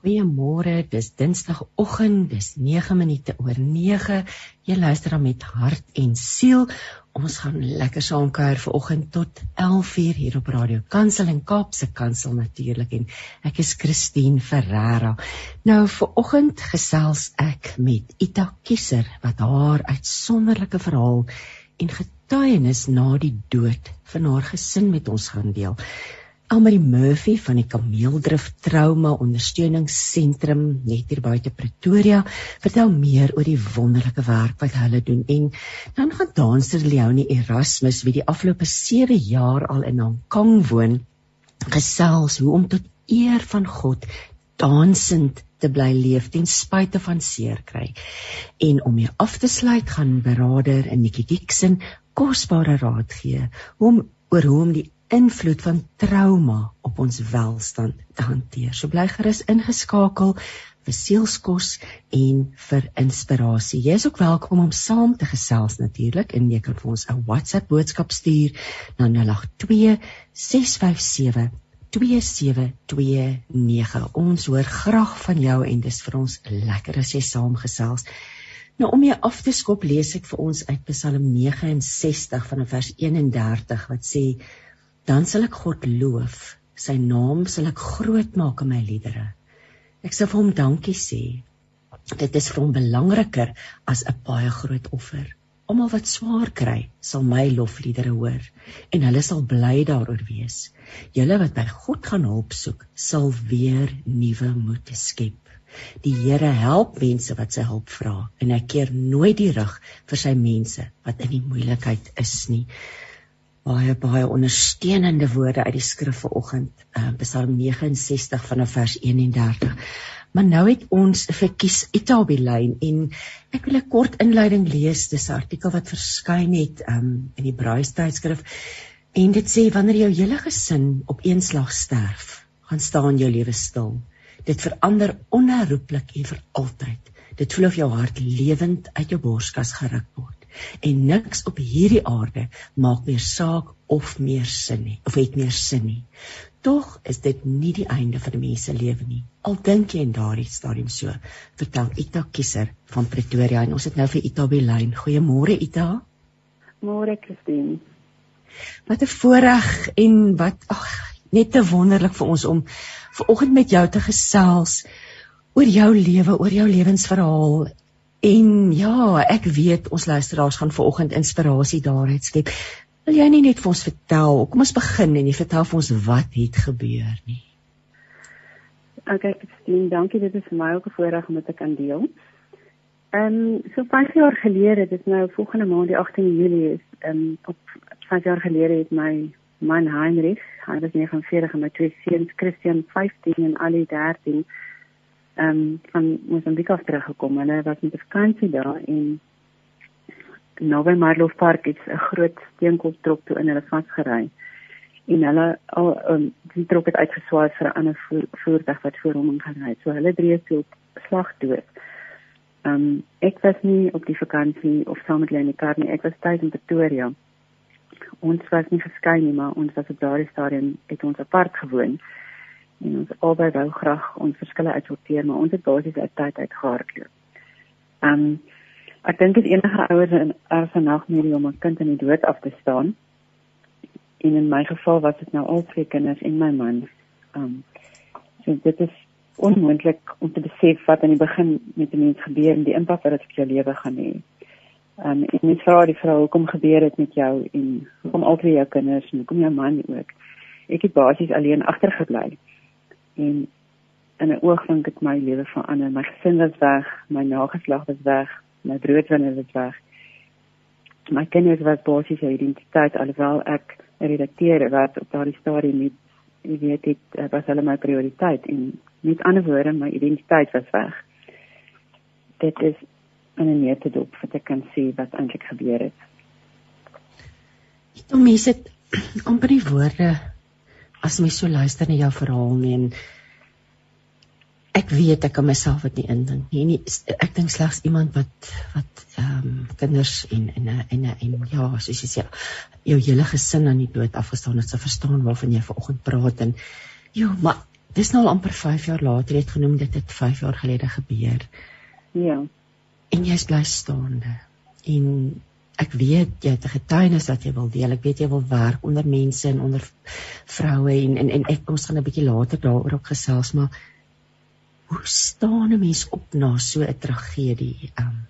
Goeiemôre, dis Dinsdagoggend, dis 9 minute oor 9. Jy luister dan met hart en siel. Ons gaan lekker saam kuier vanoggend tot 11:00 hier op Radio Kansel en Kaapse Kansel natuurlik en ek is Christine Ferreira. Nou vanoggend gesels ek met Ita Kieser wat haar uitsonderlike verhaal en getuienis na die dood van haar gesin met ons gaan deel. Almarie Murphy van die Kameeldrif Trauma Ondersteuningsentrum net hier buite Pretoria vertel meer oor die wonderlike werk wat hulle doen en dan gaan danser Leonie Erasmus wie die afgelope 7 jaar al in Hong Kong woon gesels hoe om tot eer van God dansend te bly leef ten spyte van seer kry. En om mee af te sluit gaan berader in Nikki Dixon kosbare raad gee om oor hoe om die invloed van trauma op ons welstand te hanteer. So bly gerus ingeskakel vir sielskos en vir inspirasie. Jy is ook welkom om saam te gesels natuurlik en jy kan vir ons 'n WhatsApp boodskap stuur na 082 657 2729. Ons hoor graag van jou en dis vir ons lekker as jy saamgesels. Nou om jy af te skop lees ek vir ons uit Psalm 69 van vers 31 wat sê dan sal ek God loof. Sy naam sal ek groot maak in my liedere. Ek sal vir hom dankie sê. Dit is vir hom belangriker as 'n baie groot offer. Almal wat swaar kry, sal my lofliedere hoor en hulle sal bly daaroor wees. Julle wat by God gaan hulp soek, sal weer nuwe moed skep. Die Here help mense wat sy hulp vra en hy keer nooit die rug vir sy mense wat in die moeilikheid is nie baie baie ondersteunende woorde uit die skrif vanoggend, uh, Psalm 69 vanaf vers 31. Maar nou het ons verkies Itabi lyn en ek wil 'n kort inleiding lees. Dis 'n artikel wat verskyn het um, in die Braai tydskrif en dit sê wanneer jou hele gesin op een slag sterf, gaan staan jou lewe stil. Dit verander onherroepelik en vir altyd. Dit voel of jou hart lewend uit jou borskas geruk word en niks op hierdie aarde maak meer saak of meer sin nie of het meer sin nie. Tog is dit nie die einde van die mens se lewe nie. Al dink jy in daardie stadium so, vertel Ita Kieser van Pretoria en ons het nou vir Ita by lyn. Goeiemôre Ita. Môre Christine. Wat 'n voorreg en wat ag net te wonderlik vir ons om vanoggend met jou te gesels oor jou lewe, oor jou lewensverhaal En ja, ek weet ons luisteraars gaan vanoggend inspirasie daaruit skep. Wil jy nie net vir ons vertel? Kom ons begin en jy vertel vir ons wat het gebeur nie. Okay, Christine, dankie. Dit is vir my ook 'n voorreg om dit te kan deel. Ehm um, so 5 jaar gelede, dit nou volgende maand die 18 Julie is, ehm um, op 5 jaar gelede het my man Heinrich, hy was 49 en my twee seuns Christian 15 en Ali 13 ehm um, van Mosambiek af teruggekom. Hulle was met vakansie daar en nou by Marlow Park het 'n groot steenkooltrok toe in hulle vasgery. En hulle al um, die trok het uitgeswaai vir 'n ander voer, voertuig wat voor hom gery het. So hulle drie is toe op slag dood. Ehm um, ek was nie op die vakansie of saam met hulle in die kar nie. Ek was tuis in Pretoria. Ons was nie geskei nie, maar ons was op daardie stadium het ons apart gewoon en ons albei wou graag ons verskille uitsorteer, maar ons het basies uit tyd uit gehardloop. Um ek dink dit enige ouers in erge nagmerrie om 'n kind in die dood af te staan. En in my geval was dit nou al twee kinders en my man. Um so dit is onmoontlik om te besef wat aan die begin met 'n mens gebeur en die impak wat dit op jou lewe gaan hê. Um en mens vra die vrou hoekom gebeur dit met jou en hoekom al twee jou kinders en hoekom jou man ook. Ek het basies alleen agtergebly en in 'n oogwink het my lewe verander. My gesin was weg, my nageslag was weg, my broodwinner was weg. My kinders was basies 'n identiteit alhoewel ek 'n redakteur was op daardie stadium nie jy weet dit was hulle my prioriteit en met ander woorde my identiteit was weg. Dit is 'n neete dop wat ek kan sê wat eintlik gebeur het. Ek dink mense amper die woorde as mens so luister na jou verhaal nie en ek weet ek kan myself dit nie indink nie. nie ek dink slegs iemand wat wat ehm um, kinders en en en en ja, soos jy sê, jou hele gesin aan die dood afgestaan het, sou verstaan waarvan jy vanoggend praat en ja, maar dis nou al amper 5 jaar later, jy het genoem dit het 5 jaar gelede gebeur. Ja. En jy's bly staande. En ek weet jy het 'n getuienis wat jy wil deel. Ek weet jy wil werk onder mense en onder vroue en en en ek ons gaan 'n bietjie later daaroor ook gesels, maar hoe staan 'n mens op na so 'n tragedie? Um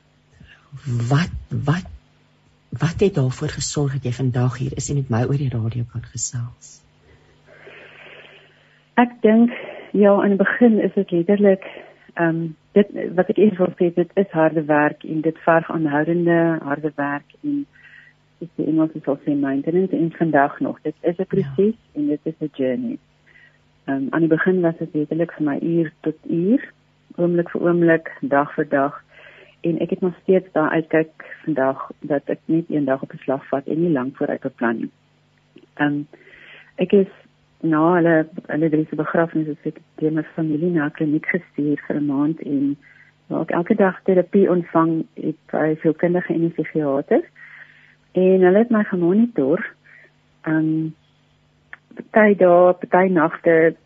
wat wat wat het daarvoor gesorg dat jy vandag hier is en met my oor die radio kan gesels? Ek dink ja, in die begin is dit letterlik um dit wat ek eers wil sê dit is harde werk en dit verg aanhoudende harde werk en dis die Engels is also maintenance en vandag nog dit is 'n proses ja. en dit is 'n journey. Um, aan die begin was dit letterlik vir my uur tot uur, oomblik vir oomblik, dag vir dag. En ek het nog steeds daar uitkyk vandag dat ek net een dag op 'n slag vat en nie lank vooruit beplan nie. Um ek is na hulle hulle drie begrafnis het ek deur my familie na kliniek gestuur vir 'n maand en waar ek elke dag terapie ontvang het by sielkundige en psigiater. En hulle het my gemonitor. Um party dae, party nagte,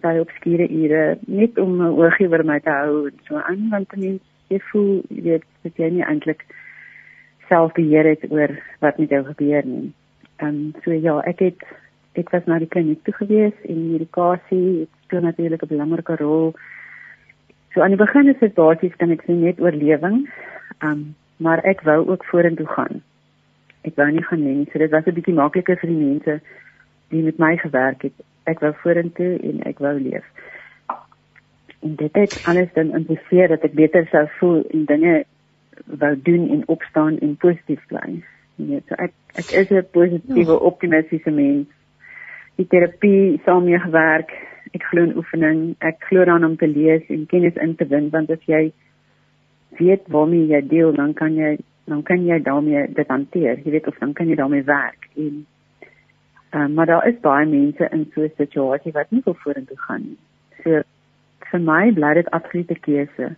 party op skure ure net om 'n oogie oor my te hou en so aan want mense jy voel jy weet dat jy nie eintlik self beheer het oor wat met jou gebeur nie. Ehm um, so ja, ek het ek was na die kliniek toe gewees en medikasie speel natuurlik 'n belangrike rol. So aan die begin is dit basies kan ek sê net oorlewing. Um, maar ek wou ook vorentoe gaan. Ek wou nie gaan nie, so dit was 'n bietjie makliker vir die mense die met my gewerk het. Ek wou vorentoe en ek wou leef. En dit het alles dan impliseer dat ek beter sou voel en dinge wou doen en opstaan en positief bly. Nee, so ek ek is 'n positiewe ja. optimistiese mens. Die terapie saam mee gewerk. Ek glo in oefening. Ek glo daaraan om te lees en kennis in te win want as jy weet waarmee jy deel, dan kan jy dan kan jy daarmee dit hanteer. Jy weet of dan kan jy daarmee werk en Um, maar daar is baie mense in so 'n situasie wat nie wil vorentoe gaan nie. So vir my bly dit absolute keuse.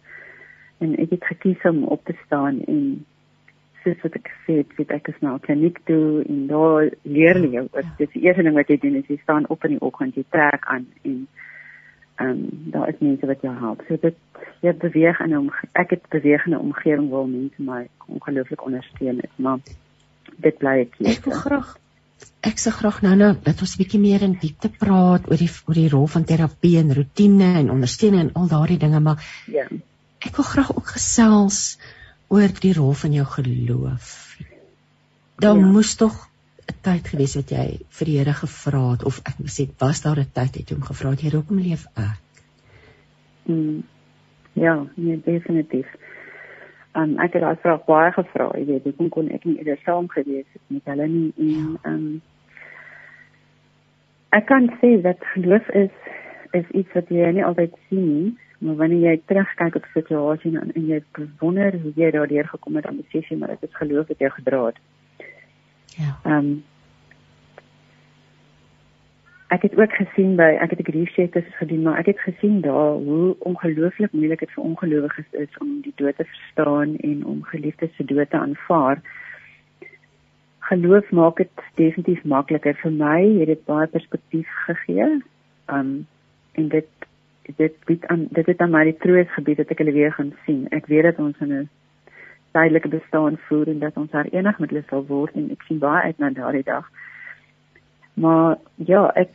En ek het gekies om op te staan en soos wat ek sê, dit ek is nou kliniek toe en daar leer jy ook. Ja. Dit is die eerste ding wat jy doen is jy staan op in die oggend, jy trek aan en ehm um, daar is mense wat jou help. So dit jy beweeg in 'n ek het beweeg in 'n omgewing waar mense my ongelooflik ondersteun het, maar dit bly ek keuse. Ek wil graag ek sê graag nou nou dat ons 'n bietjie meer in diepte praat oor die oor die rol van terapie en rotine en ondersteuning en al daardie dinge maar ja. Ek wil graag ook gesels oor die rol van jou geloof. Daar ja. moes tog 'n tyd gewees het jy vir die Here gevra het of ek sê was daar 'n tyd het jy hom gevra het Here hoekom leef ek? Mm. Ja, nee definitief. Um, ek het daai vraag baie gevra, jy weet, hoekom kon ek nie eerder saam gewees het met hulle nie en ja. um, ek kan sê dat geloof is is iets wat jy nie altyd sien nie, maar wanneer jy terugkyk op 'n situasie en, en jy wonder hoe jy daardeur gekom het, dan besef jy maar dit is geloof wat jou gedra het. Ja. Ehm um, ek het ook gesien by ek het 'n grief checkers gedoen maar ek het gesien daar hoe ongelooflik moeilik dit vir ongelowiges is om die dood te verstaan en om geliefdes se dood te aanvaar. Geloof maak dit definitief makliker vir my, het dit baie perspektief gegee. Um en dit dit bied aan dit het aan my die troos gebied dat ek hulle weer gaan sien. Ek weet dat ons in 'n tydelike bestaan voer en dat ons herenig met hulle sal word en ek sien baie uit na daardie dag. Maar ja, ek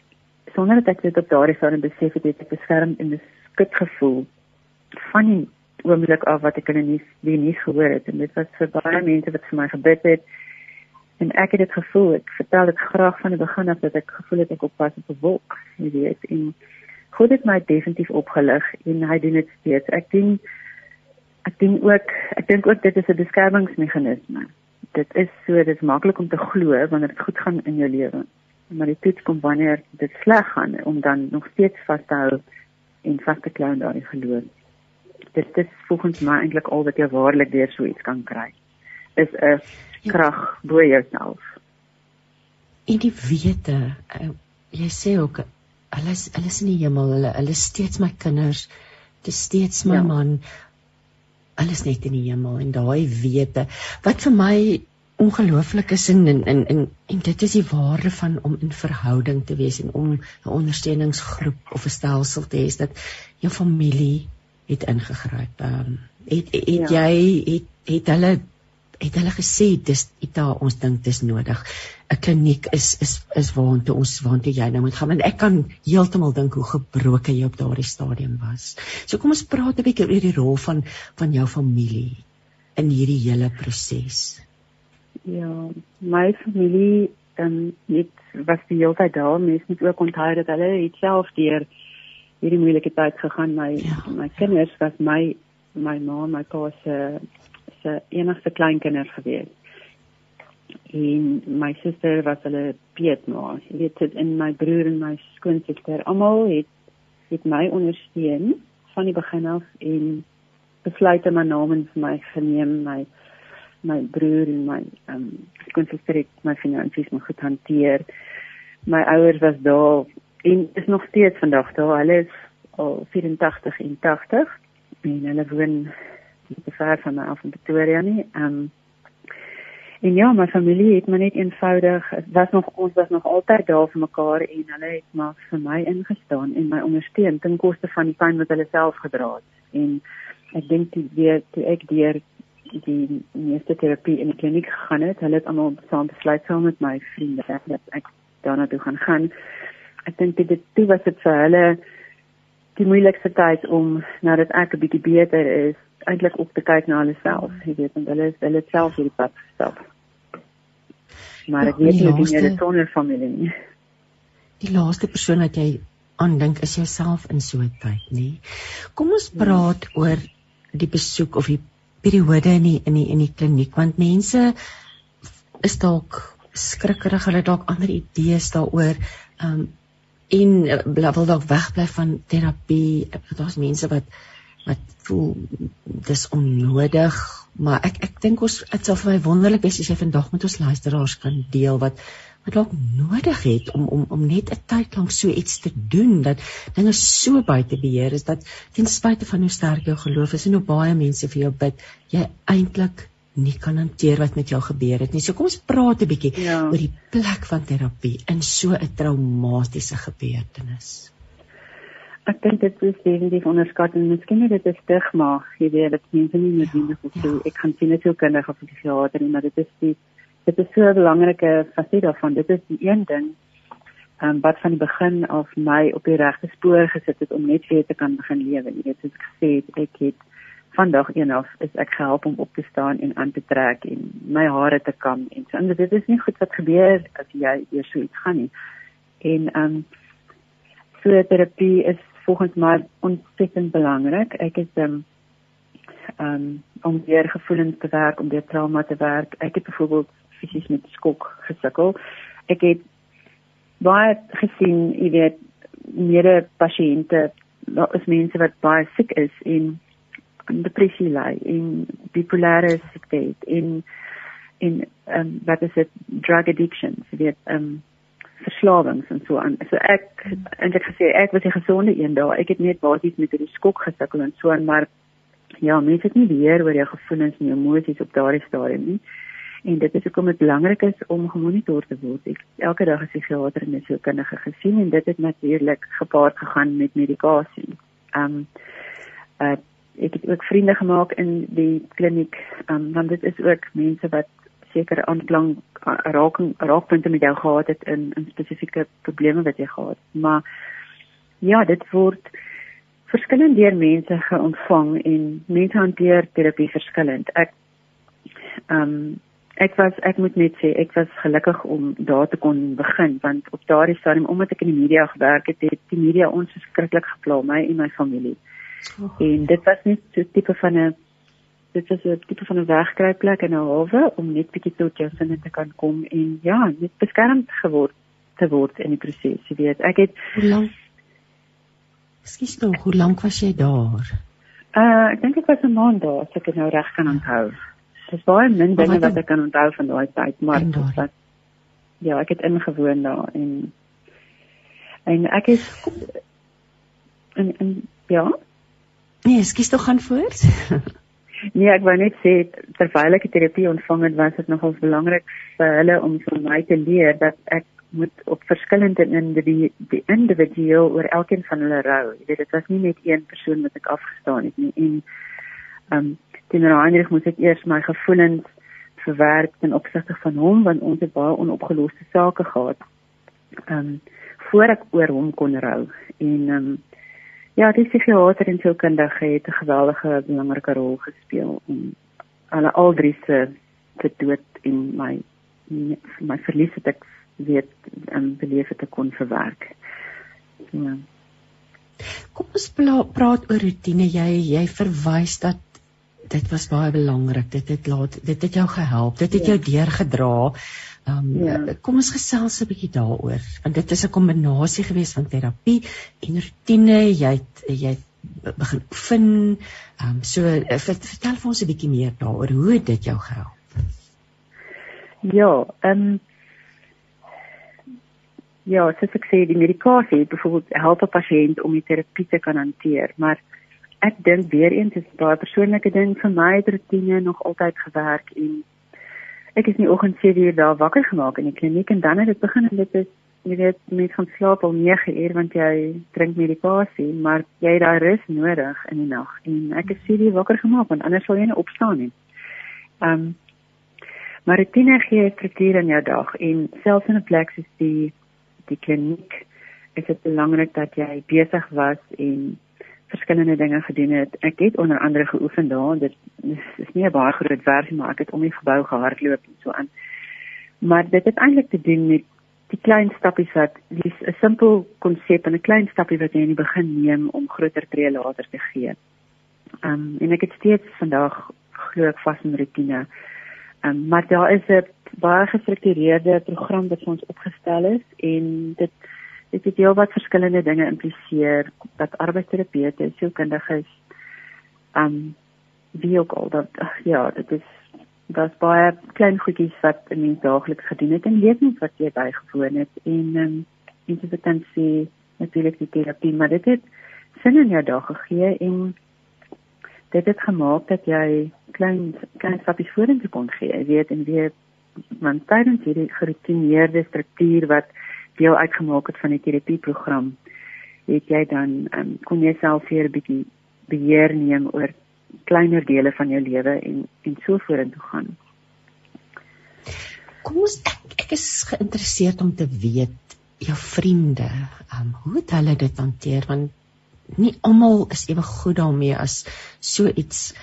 sonder dat ek dit op daardie stadium besef het, het ek beskerm en beskik gevoel van die oomblik af wat ek in die die nie gehoor het en dit was vir baie mense wat vir my gebid het en ek het dit gevoel ek vertel dit graag van die begin af dat ek gevoel het ek op pas op 'n wolk jy weet en God het my definitief opgelig en hy doen dit steeds ek dink ek dink ook ek dink ook dit is 'n beskermingsmeganisme dit is so dit is maklik om te glo wanneer dit goed gaan in jou lewe maar die toets kom wanneer dit sleg gaan om dan nog steeds vas te hou en vas te klou aan daardie geloof. Dit is volgens my eintlik al wat jy waarlik deur so iets kan kry. Is 'n krag bo jouself. En die wete, uh, jy sê ook hulle is hulle is in die hemel, hulle hulle is steeds my kinders. Dis steeds my ja. man. Alles net in die hemel en daai wete wat vir my ongelooflik is in in in en, en dit is die waarde van om in verhouding te wees en om 'n ondersteuningsgroep of 'n stelsel te hê dat jou familie het ingegryp. Ehm um, het het ja. jy het het hulle het hulle gesê dis Ita ons dink dis nodig. 'n Kliniek is is is waartoe ons waartoe jy nou moet gaan en ek kan heeltemal dink hoe gebroken jy op daardie stadium was. So kom ons praat 'n bietjie oor die rol van van jou familie in hierdie hele proses. Ja, my familie ehm net was die hele tyd daar, mense moet ook onthou dat hulle het self deur hierdie moeilike tyd gegaan. My ja. my kinders was my my ma, my pa se se enigste kleinkinder gewees. En my suster was hulle peetma. Jy weet dit in my broer en my skoonsister almal het het my ondersteun van die begin af en besluite my namens my geneem my my broer en my ehm um, skoonsister het my finansies moet goed hanteer. My ouers was daar en is nog steeds vandag daar. Hulle is al 84 en 80 en hulle woon nie te ver van my af in Pretoria nie. Ehm um, en ja, my familie het my net eenvoudig, was nog ons was nog altyd daar vir mekaar en hulle het maar vir my ingestaan en my ondersteun ten koste van die pyn wat hulle self gedra het. En ek dink die weer toe ek deur die meeste terapie in die kliniek gegaan het, hulle het almal saam besluit saam met my vriende dat ek daarna toe gaan gaan. Ek dink dit dit was dit vir hulle die moeilikste tyd om nadat ek 'n bietjie beter is eintlik op te kyk na hulle self, jy weet, want hulle is hulle self hierdie pad gestap. Maar ek weet nie hoe hulle sonder familie nie. Die laaste persoon wat jy aandink is jouself in so 'n tyd, nê? Kom ons praat ja. oor die besoek of die periode in die in die in die kliniek want mense is dalk skrikkerig, hulle dalk ander idees daaroor. Ehm um, en wil dalk wegbly van terapie. Daar's mense wat wat voel dis onnodig maar ek ek dink ons dit sal vir my wonderlik wees as jy vandag met ons luisteraars kan deel wat wat dalk nodig het om om om net 'n tyd lank so iets te doen dat dinge so buite beheer is dat ten spyte van hoe sterk jou geloof is en hoe baie mense vir jou bid jy eintlik nie kan hanteer wat met jou gebeur het nie. So kom ons praat 'n bietjie ja. oor die plek van terapie in so 'n traumatiese gebeurtenis. Ek dink dit is definitief onderskat en miskien net dit is stigma, jy weet dat mense nie noodwendig ja, of so ek kan sien net hoe kinders op die teater nie, maar dit is die dit is so 'n belangrike faset daarvan. Dit is die een ding ehm um, wat van die begin af my op die regte spoor gesit het om net weer te kan begin lewe. Jy weet soos ek gesê het, ek het vandag eendag is ek gehelp om op te staan en aan te trek en my hare te kam en so. En dit is nie goed wat gebeur as jy eers so iets gaan nie. En ehm um, so terapie is volgens my ontsettend belangrik. Ek is um, um om weer gevoelens te werk, om weer trauma te werk. Ek het byvoorbeeld fisies met skok gesukkel. Ek het baie gesien, jy weet, mede pasiënte, daar is mense wat baie siek is en depressie ly en bipolêre siekte en en ehm um, wat is dit drug addictions, jy weet, um, verslawings en so aan. So ek en ek gesê ek was 'n gesonde een daar. Ek het net basies met hierdie skok gesukkel en so aan, maar ja, mense het nie beheer oor jou gevoelens en emosies op daardie stadium nie. En dit is hoekom dit belangrik is om gemonitor te word. Ek elke dag as psigiater en sielkundige gesien en dit het natuurlik gepaard gegaan met medikasie. Um uh ek het ook vriende gemaak in die kliniek, um want dit is ook mense wat sekere aanklank raking raakpunte met jou gehad het in in spesifieke probleme wat jy gehad het. Maar ja, dit word verskillend deur mense geontvang en mense hanteer terapie verskillend. Ek ehm um, ek was ek moet net sê ek was gelukkig om daar te kon begin want op daardie stadium omdat ek in die media gewerk het, het die media ons verskriklik gepla my en my familie. Oh. En dit was net so tipe van 'n dit is 'n tipe van 'n wegkruipplek in 'n hawe om net bietjie tot jou sinne te kan kom en ja, net beskermd geword te word in die proses. Jy weet, ek het hoe lank Skus tog, hoe lank was jy daar? Uh, ek dink dit was 'n maand daar, as ek dit nou reg kan onthou. Dit is baie min dinge wat ek kan onthou van daai tyd, maar wat ja, ek het ingewoon daar en en ek is en en ja, Nee, skus tog gaan voort. nee, ek wou net sê terwyl ek terapie ontvang het, was dit nogals belangrik vir hulle om vir my te leer dat ek moet op verskillende individue individueel oor elkeen van hulle rou. Jy weet dit was nie net een persoon wat ek afgestaan het nie en ehm um, teenoor Heinrich moet ek eers my gevoelens verwerk ten opsigte van hom want ons het baie onopgeloste sake gehad. Ehm um, voor ek oor hom kon rou en ehm um, ja, die psigiater en sielkundige het 'n geweldige belangrike rol gespeel om alle al drie se te dood in my my verlies het ek weet en um, beleef het ek kon verwerk. Ja. Kom ons praat oor rotine. Jy jy verwys dat dit was baie belangrik. Dit het laat dit het jou gehelp. Dit het ja. jou deurgedra. Ehm um, ja. kom ons gesels 'n bietjie daaroor want dit is 'n kombinasie gewees van terapie en rotine. Jy het jy het begin oefen. Ehm um, so uh, vertel vir ons 'n bietjie meer daaroor hoe dit jou gehelp. Ja, ehm um, Ja, soos ek sê, die medikasie byvoorbeeld help 'n pasiënt om die terapie te kan hanteer, maar ek dink weer eens is baie persoonlike ding vir my het rotine nog altyd gewerk en ek is nie oggend 7 uur daar wakker gemaak in die kliniek en dan het dit begin en dit is jy weet met gaan slaap om 9 uur want jy drink medikasie maar jy het daai rus nodig in die nag en ek is 7 uur wakker gemaak want anders sal jy nie opstaan nie. Ehm um, maar rutine gee struktuur in jou dag en selfs in 'n plek soos die die kliniek is dit belangrik dat jy besig was en verskillende dinge gedoen het. Ek het onder andere geoefen daar. Dit is nie 'n baie groot werk maar ek het om die gebou gehardloop en so aan. Maar dit het eintlik te doen met die klein stappies wat dis 'n simpel konsep en 'n klein stappie wat jy in die begin neem om groter tree later te gee. Um en ek het steeds vandag glo ek vas in rotine. Um maar daar is 'n baie gestruktureerde program wat ons opgestel is en dit dit het heel wat verskillende dinge impliseer dat arbeidsterapeute, sielkundiges, um wie ook al dat ach, ja, dit is daar's baie klein goedjies wat in mens daagliks gedoen het en lewens wat jy bygewoon het en um interpretansie natuurlik die terapie, maar dit het sin in jou dag gegee en dit het gemaak dat jy klein klein stappies vorentoe kon gee, jy weet en weer want tydens hierdie geroutineerde struktuur wat deel uitgemaak het van die terapieprogram, het jy dan um, kon jy self weer 'n bietjie beheer neem oor kleiner dele van jou lewe en en so vorentoe gaan. Kom ons ek, ek is geïnteresseerd om te weet jou vriende, um, hoe het hulle dit hanteer want nie almal is ewe goed daarmee as so iets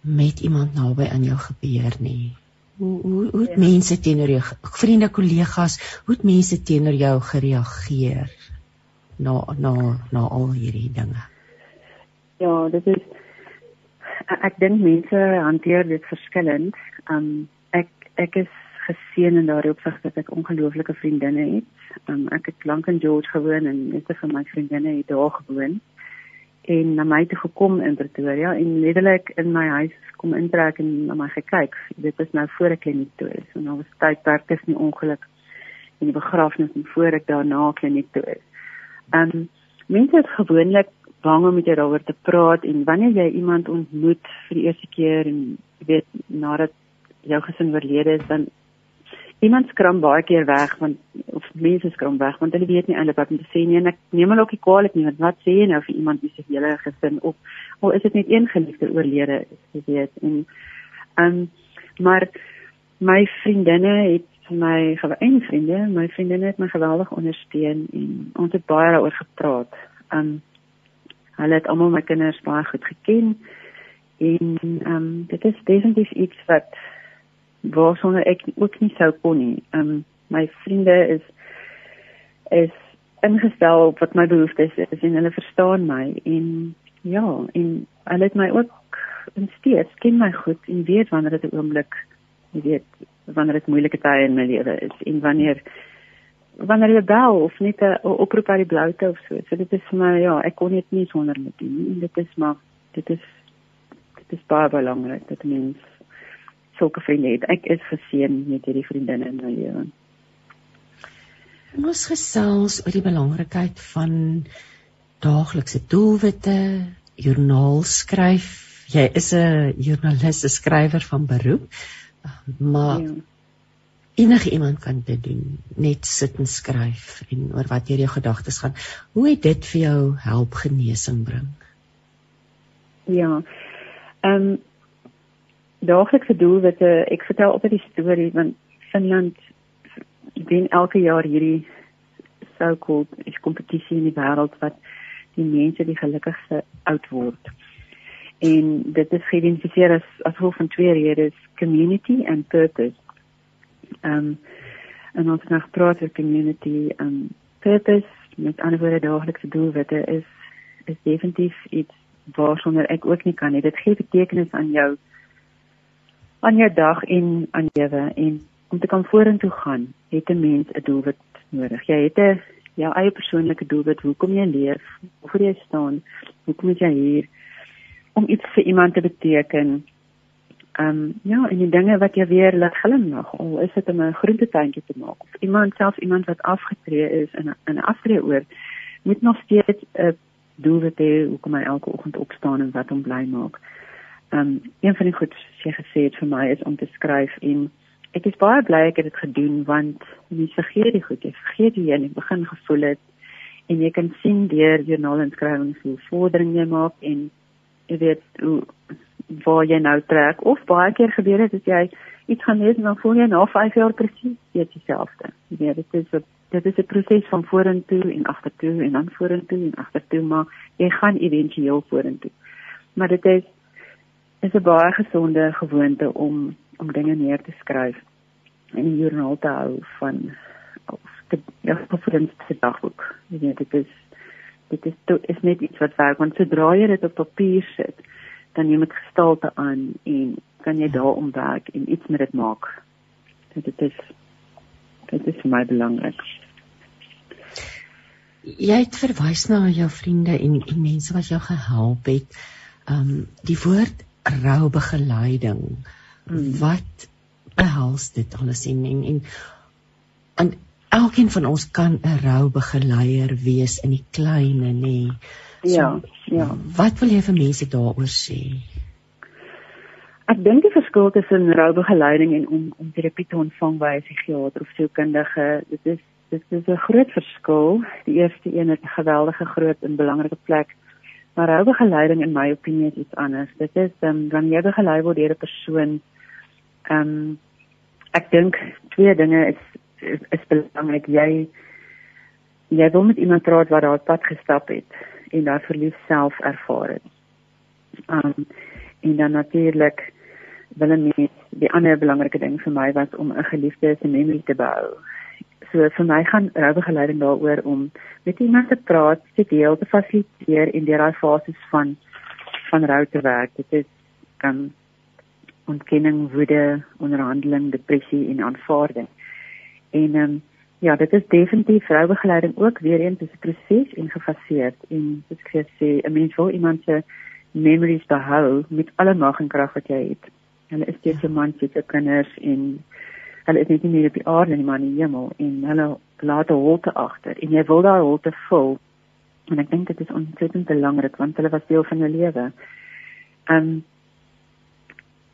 met iemand naby aan jou gebeur nie. Hoe hoe hoe het ja. mense teenoor jou vriende, kollegas, hoe het mense teenoor jou gereageer na na na al hierdie dinge? Ja, dit is ek dink mense hanteer dit verskillend. Um ek ek is geseën in daardie opsig dat ek ongelooflike vriendinne het. Um ek het lank in George gewoon en meeste van my vriendinne het daar gewoon en na my toe gekom in Pretoria en letterlik in my huis kom intrek en na my gekyk. Dit is nou voor ek kliniek toe is. En daar was tydperk tussen die ongeluk en die begrafnis en voor ek daarna kliniek toe is. Um mense is gewoonlik bang om met jou daaroor te praat en wanneer jy iemand ontmoet vir die eerste keer en weet nadat jou gesin oorlede is dan iemand skram baie keer weg want of mense skram weg want hulle weet nie eintlik wat om te sê nie. En ek neem hulle ook nie kwaadlik nie want wat sê jy nou vir iemand wie se hele gesin op? Of is dit net een geliefde oorlede is jy weet. En um maar my vriendinne het my gewyn vriende my vriendinne het my geweldig ondersteun en ons het baie daaroor gepraat. Um hulle het almal my kinders baie goed geken en um dit is definitief iets wat waarsonder ek ook nie sou kon nie. Ehm um, my vriende is is ingestel op wat my behoeftes is, is en hulle verstaan my en ja, en hulle het my ook in steeds ken my goed en weet wanneer dit 'n oomblik, jy weet, wanneer dit moeilike tye in my lewe is en wanneer wanneer jy bel of net 'n oproep uit die bloute of so. So dit is vir my ja, ek kon dit nie sonder met doen nie. Dit is maar dit is dit is baie belangrik dat mens sulke vriende het. Ek is geseën met hierdie vriendinne in my lewe. Ons gesels oor die belangrikheid van daaglikse doelwitte joernaal skryf. Jy is 'n joernalis, 'n skrywer van beroep. Maar ja. enige iemand kan dit doen, net sit en skryf en oor wat deur jou gedagtes gaan. Hoe het dit vir jou help genesing bring? Ja. Ehm um, daaglikse doelwitte, ek vertel op die storie want Finland doen elke jaar hierdie so-called is kompetisie in die wêreld wat die mense die gelukkigste oud word. En dit is geïdentifiseer as as hoof van twee redes, community and purpose. Ehm um, en ons het nog praat oor community um, purpose met ander woorde daaglikse doelwitte is is definitief iets waarsonder ek ook nie kan nie. Dit gee betekenis aan jou aan jou dag en aan lewe en om te kan vorentoe gaan, het 'n mens 'n doelwit nodig. Jy het 'n jou eie persoonlike doelwit, hoekom jy leef, hoe jy staan, hoekom jy hier om iets vir iemand te beteken. Ehm um, ja, en die dinge wat jy weer laat glimlag, al is dit om 'n groentetuintjie te maak of iemand self iemand wat afgetree is in 'n 'n aftree oor moet nog steeds 'n doelwit hê hoekom hy elke oggend opstaan en wat hom bly maak. Ehm um, een van die goed wat jy gesê het vir my is om te skryf en ek is baie bly ek het dit gedoen want jy vergeet die goed, jy vergeet hoe jy in die begin gevoel het en jy kan sien deur journal inskrywings hoe vordering jy maak en jy weet hoe waar jy nou trek of baie keer gebeur het dat jy iets gaan lees en dan voel jy na 5 jaar presies weet dieselfde. Jy weet dit is 'n dit is 'n proses van vorentoe en agtertoe en dan vorentoe en agtertoe maar jy gaan éventueel vorentoe. Maar dit is is 'n baie gesonde gewoonte om om dinge neer te skryf en 'n joernaal te hou van of te ja, vir 'n dagboek. Jy weet dit is dit is to, is net iets wat werk want sodra jy dit op papier sit, dan jy met gestalte aan en kan jy daarom werk en iets met dit maak. Dit, dit is dit is vir my belangrik. Jy het verwys na jou vriende en en mense wat jou gehelp het. Um die woord roubegeleiding. Hmm. Wat behels dit alles en en en, en elkeen van ons kan 'n roubegeleier wees in die klein en nê. So, ja, ja. Wat wil jy vir mense daaroor sê? Ek dink die verskil tussen roubegeleiding en om om terapie te ontvang by 'n psigiater of sielkundige, dit is dit is 'n groot verskil. Die eerste een het 'n geweldige groot en belangrike plek. Maar roubegeleiding in my opinie is iets anders. Dit is ehm um, wanneer jy begelei word deur 'n persoon ehm um, ek dink twee dinge is is, is belangrik. Jy jy wil met iemand praat wat daar pad gestap het en daai verlies self ervaar het. Um en dan natuurlik wil ek die ander belangrike ding vir my was om 'n geliefde se memory te bou. So vir my gaan roubegeleiding daaroor om met iemand te praat, te deel, te fasiliteer in die daai fases van van rou te werk. Dit is um ontkenning, woede, onderhandeling, depressie en aanvaarding. En um, ja, dit is definitief vroubegeleiding ook weer eens 'n proses en gefaseer en soos ek sê, 'n mens wil iemand se memories behou met alle mag en krag wat jy het. Hulle is steeds 'n man met kinders en hulle is net nie meer op die aarde nie, maar in die hemel. En hulle laat 'n holte agter. En jy wil daai holte vul. En ek dink dit is ontsettend belangrik want hulle was deel van jou lewe. Um,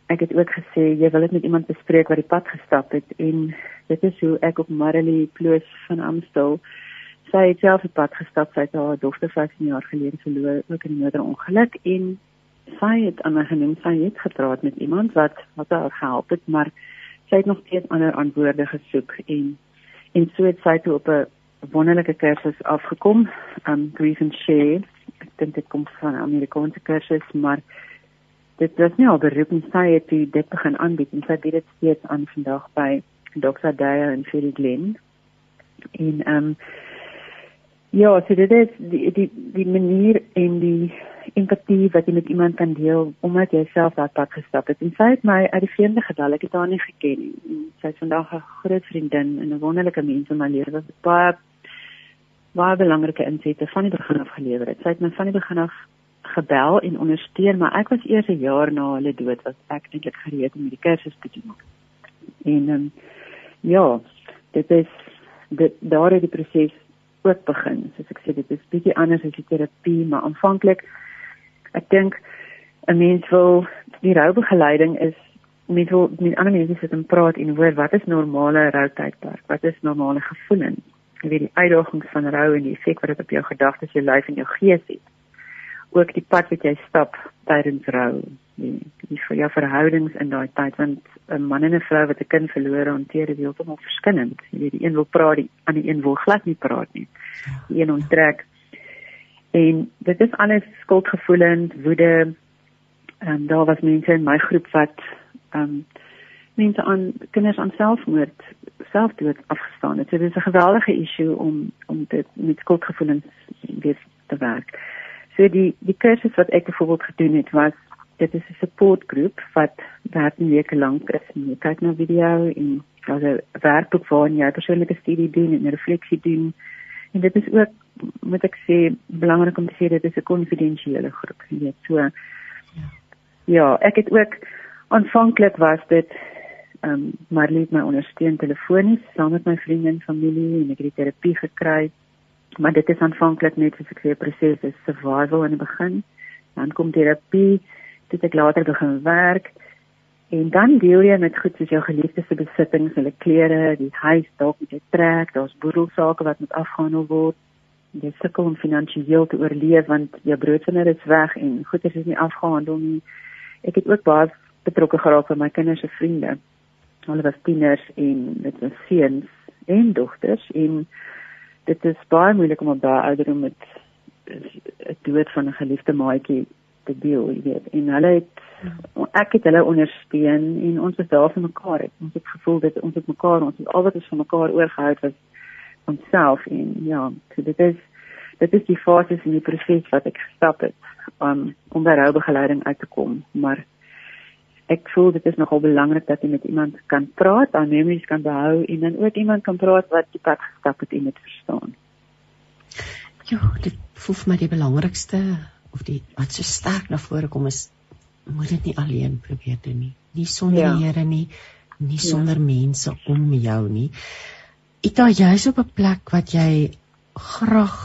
ek het ook gesê jy wil dit met iemand bespreek wat die pad gestap het. En dit is hoe ek op Marilee Ploos van Amstel sy het self die pad gestap. Sy het haar dogter 15 jaar gelede verloor ook in 'n moederongeluk en sy het aan my genoem sy het gepraat met iemand wat wat haar gehelp het maar sy het nog steeds ander antwoorde gesoek en en so het sy toe op 'n wonderlike kursus afgekom um grief and share ek dink dit kom van 'n Amerikaanse kursus maar dit was nie al beroep en sy het dit begin aanbied en sy bied dit steeds aan vandag by Dr. Dyer en Phil Glen. En um, ja, so dit is die die die manier en die empatie wat jy met iemand kan deel omdat jy self daardie pad gestap het. En sy het my uit die vreemde gedal. Ek het haar nie geken nie. Sy is vandag 'n groot vriendin en 'n wonderlike mens in my lewe. Was baie baie belangrike insette van die begin af gelewer het. Sy het my van die begin af gebel en ondersteun, maar ek was eers 'n jaar na hulle dood was ek eintlik gereed om die kursus te doen. En um, ja, dit is dit daar het die proses ook begin. Soos ek sê, dit is bietjie anders as die terapie, maar aanvanklik Ek dink 'n mens wil die roubegeleiding is met wil met ander mense sit en praat en hoor wat is normale routydperk? Wat is normale gevoelens? Jy weet die uitdagings van rou en die effek wat dit op jou gedagtes, jou lyf en jou gees het. Ook die pad wat jy stap tydens rou die die vir jou verhoudings in daai tyd want 'n man en 'n vrou wat 'n kind verloor hanteer dit heeltemal verskillend. Jy weet die een wil praat, die ander een wil glad nie praat nie. Die een onttrek. En dit is alles skuldgevoelens, woede. Ehm um, daar was mense in my groep wat ehm um, mense aan kinders aan selfmoord selfdood afgestaan het. So dit is 'n geweldige issue om om dit met skuldgevoelens weer te werk. So die die kursus wat ek byvoorbeeld gedoen het was dit is 'n supportgroep wat 13 weke lank is. Jy kyk na video en daar's 'n werkboek waarin jy persoonlike studie doen en refleksie doen. En dit is ook moet ek sê belangrik om te sê dit is 'n konfidensiële groep. Jy weet so. Ja. ja, ek het ook aanvanklik was dit ehm um, Marlie het my ondersteun telefonies saam met my vriende en familie en ek het terapie gekry. Maar dit is aanvanklik net soos ek sê 'n proses is survival in die begin. Dan kom terapie toe ek later begin werk en dan deel jy met goed soos jou geliefdes se besittings, hulle klere, die huis dalk met jy trek, daar's boedelsaake wat moet afgehandel word. Jy sukkel om finansiëel te oorleef want jou broodwinner is weg en goeder is nie afgehandel nie. Ek het ook baie betrokke geraak by my kinders se vriende. Hulle was tieners en dit was seuns en dogters en dit is baie moeilik om op daai ouderdom met 'n dood van 'n geliefde maatjie te deel, jy weet. En hulle het ek het hulle ondersteun en ons was daar vir mekaar. Het. Ons het gevoel dat ons het mekaar, ons het al wat ons van mekaar oorgehou was onsself en ja, so dit is dit is die fases in die proses wat ek gestap het um, om by roubegeleiding uit te kom, maar ek voel dit is nogal belangrik dat jy met iemand kan praat, dan memories kan behou en dan ook iemand kan praat wat die pad gestap het en dit verstaan. Ja, dit voel vir my die belangrikste of die wat so sterk na vore kom is moet dit nie alleen probeer doen nie. Nie sonder ja. die Here nie, nie ja. sonder ja. mense om jou nie. Ita jy's op 'n plek wat jy graag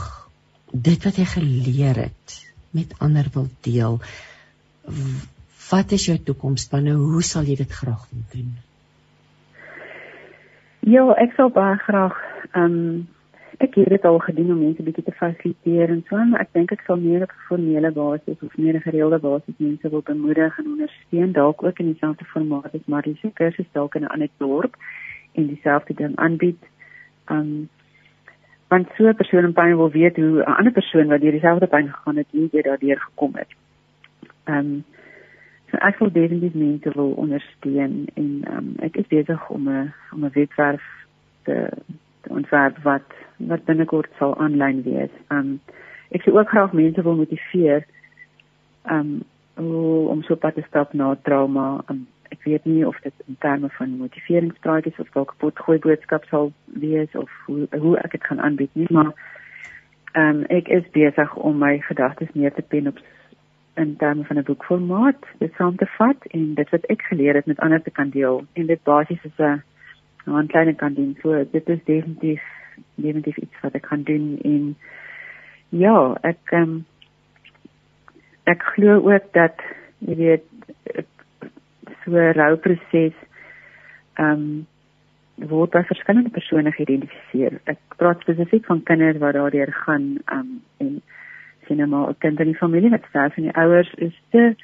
dit wat jy geleer het met ander wil deel. Wat is jou toekomsplanne? Hoe sal jy dit graag wil doen? Ja, ek sou baie graag ehm um, ek het dit al gedoen om mense bietjie te fasiliteer en so, maar ek dink ek sal meer op formele basis of meer gereelde basis mense wil bemoedig en ondersteun dalk ook in dieselfde formaat as Marie se kursus dalk in 'n ander dorp en dieselfde ding aanbied. Um want so 'n persoon in pyn wil weet hoe 'n ander persoon wat deur dieselfde pyn gegaan het, hoe jy daardeur gekom het. Um so ek wil definitief mense wil ondersteun en um ek is besig om 'n om 'n webwerf te ontwerp wat wat binnekort sal aanlyn wees. Um ek sou ook graag mense wil motiveer um om so pad te stap na trauma. Um, ek weet nie of dit in terme van motiveringspraatjies of dalk 'n potgooi boodskap sal wees of hoe hoe ek dit gaan aanbied nie, maar um ek is besig om my gedagtes neer te pen op in terme van 'n boekformaat, dit saam te vat en dit wat ek geleer het met ander te kan deel en dit basies is 'n 'n klein kan doen. So dit is definitief definitief iets wat ek kan doen en ja, ek um, ek glo ook dat jy weet so 'n rouproses ehm um, word by verskillende persone geïdentifiseer. Ek praat spesifiek van kinders wat daardeur gaan um, en sien nou maar 'n kind in die familie wat sterf en die ouers is te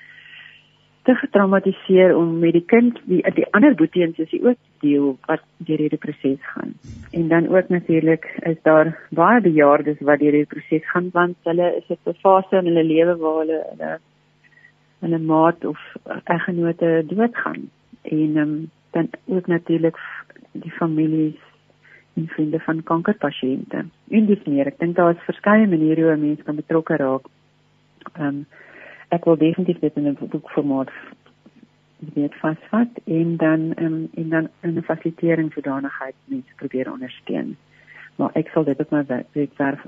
te getraumatiseer om met die kind die die ander boeteens is ook deel wat deur hierdie proses gaan. En dan ook natuurlik is daar baie bejaardes wat deur hierdie proses gaan want hulle is op 'n fase in hulle lewe waar hulle hulle hulle maat of eggenote doodgaan. En um, dan ook natuurlik die families en vriende van kankerpasiënte. En dis meer, ek dink daar is verskeie maniere hoe mense kan betrokke raak. Ehm um, ek wil definitief dit in 'n boekformaat weet vasvat en dan um, en dan in 'n fasilitering sodanigheid mense probeer ondersteun. Maar ek sal dit op my webwerf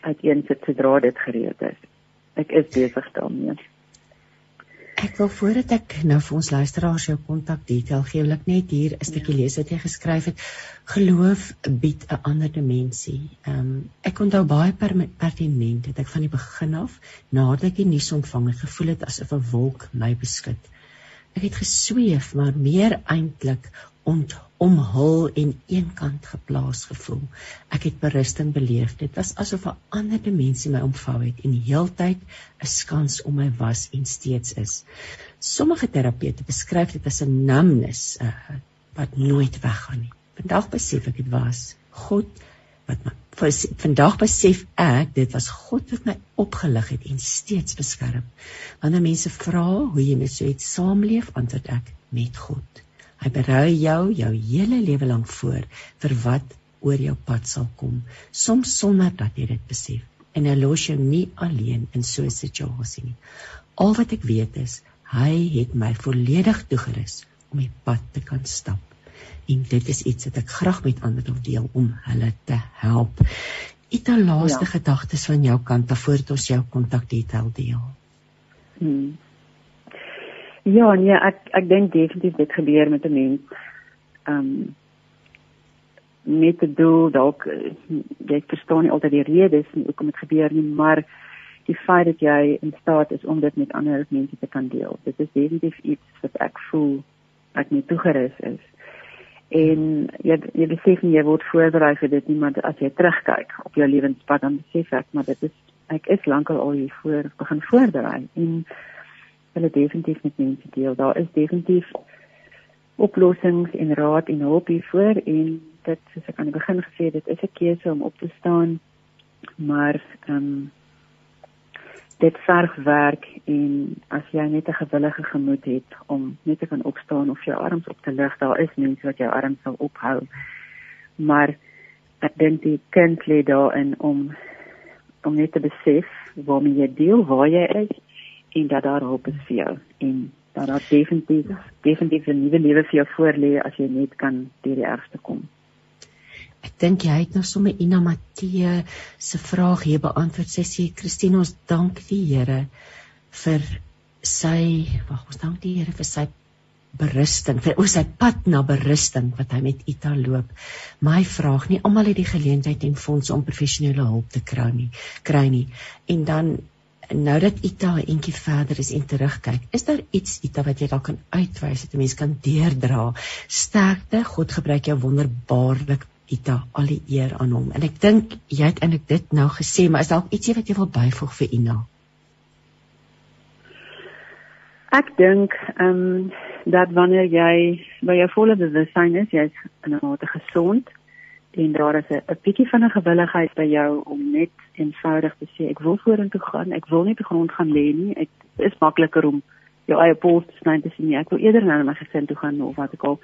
uiteensit sodra dit gereed is. Ek is besig daarmee. Ek wil voordat ek nou vir ons luisteraars jou kontak detail gee, wil ek net hier 'n stukkie lees wat jy geskryf het. Geloof bied 'n ander dimensie. Ehm um, ek onthou baie pertinent het ek van die begin af nadat ek die nuus ontvang het, gevoel het asof 'n wolk my beskud. Ek het gesweef, maar meer eintlik ont omhul en eenkant geplaas gevoel. Ek het berusting beleef. Dit was asof 'n ander dimensie my omvou het en heeltyd 'n skans om my was en steeds is. Sommige terapeute beskryf dit as 'n numbness uh, wat nooit weggaan nie. Vandag besef ek dit was God wat my vandag besef ek dit was God wat my opgelig het en steeds beskerm. Wanneer mense vra hoe jy met so iets saamleef, antwoord ek met God. Hy berei jou jou hele lewe lank voor vir wat oor jou pad sal kom, soms sonder dat jy dit besef. En hy los jou nie alleen in so 'n situasie nie. Al wat ek weet is, hy het my volledig toegerus om die pad te kan stap. En dit is iets wat ek graag met ander wil deel om hulle te help. Ita laaste ja. gedagtes van jou kant voor ons jou kontakdetail deel. Hmm. Ja, nee, ek ek dink definitief dit gebeur met 'n mens. Ehm um, met die doel dalk jy verstaan nie altyd die redes nie hoekom dit gebeur nie, maar die feit dat jy in staat is om dit met ander mense te kan deel. Dit is definitief iets wat ek voel ek nie toegerus is. En jy jy besef nie jy word voorberei vir dit nie, maar as jy terugkyk op jou lewenspad dan besef ek maar dit is ek is lankal al hier voor begin voorberei en hulle definitief met mense deel. Daar is definitief oplossings en raad en hulp hiervoor en dit soos ek aan die begin gesê het, dit is 'n keuse om op te staan. Maar ehm um, dit verg werk en as jy net 'n gewillige gemoed het om net te kan opstaan of jou arms op te lig, daar is mense wat jou arms sal ophou. Maar ek dink die kind lê daarin om om net te besef waarmee jy deel, waar jy is en dat daar hulp is vir jou en dat daar definitief definitief 'n nuwe lewe vir jou voorlê as jy net kan deur die ergste kom. Ek dink jy het nou sommer Ina Matthee se vraag hier beantwoord. Sy sê Christine, ons dank die Here vir sy, wag, ons dank die Here vir sy berusting, vir ons sy pad na berusting wat hy met Ita loop. My vraag, nie almal het die geleentheid en fondse om professionele hulp te kry nie, kry nie. En dan nou dat Ita 'n entjie verder is en terugkyk, is daar iets Ita wat jy dalk kan uitwys dat 'n mens kan deurdra? Sterkte, God gebruik jou wonderbaarlik Ita, al die eer aan hom. En ek dink jy het eintlik dit nou gesê, maar is dalk ietsie wat jy wil byvoeg vir Ina? Ek dink ehm um, dat wanneer jy by jou volle bewustheid is, jy's in 'n mate gesond en daar is 'n bietjie van 'n gewilligheid by jou om net eenvoudig te sê ek wil vorentoe gaan, ek wil nie te grond gaan lê nie. Dit is makliker om jou eie pols te sny te sien. Ek wil eerder na my gesin toe gaan of wat ek al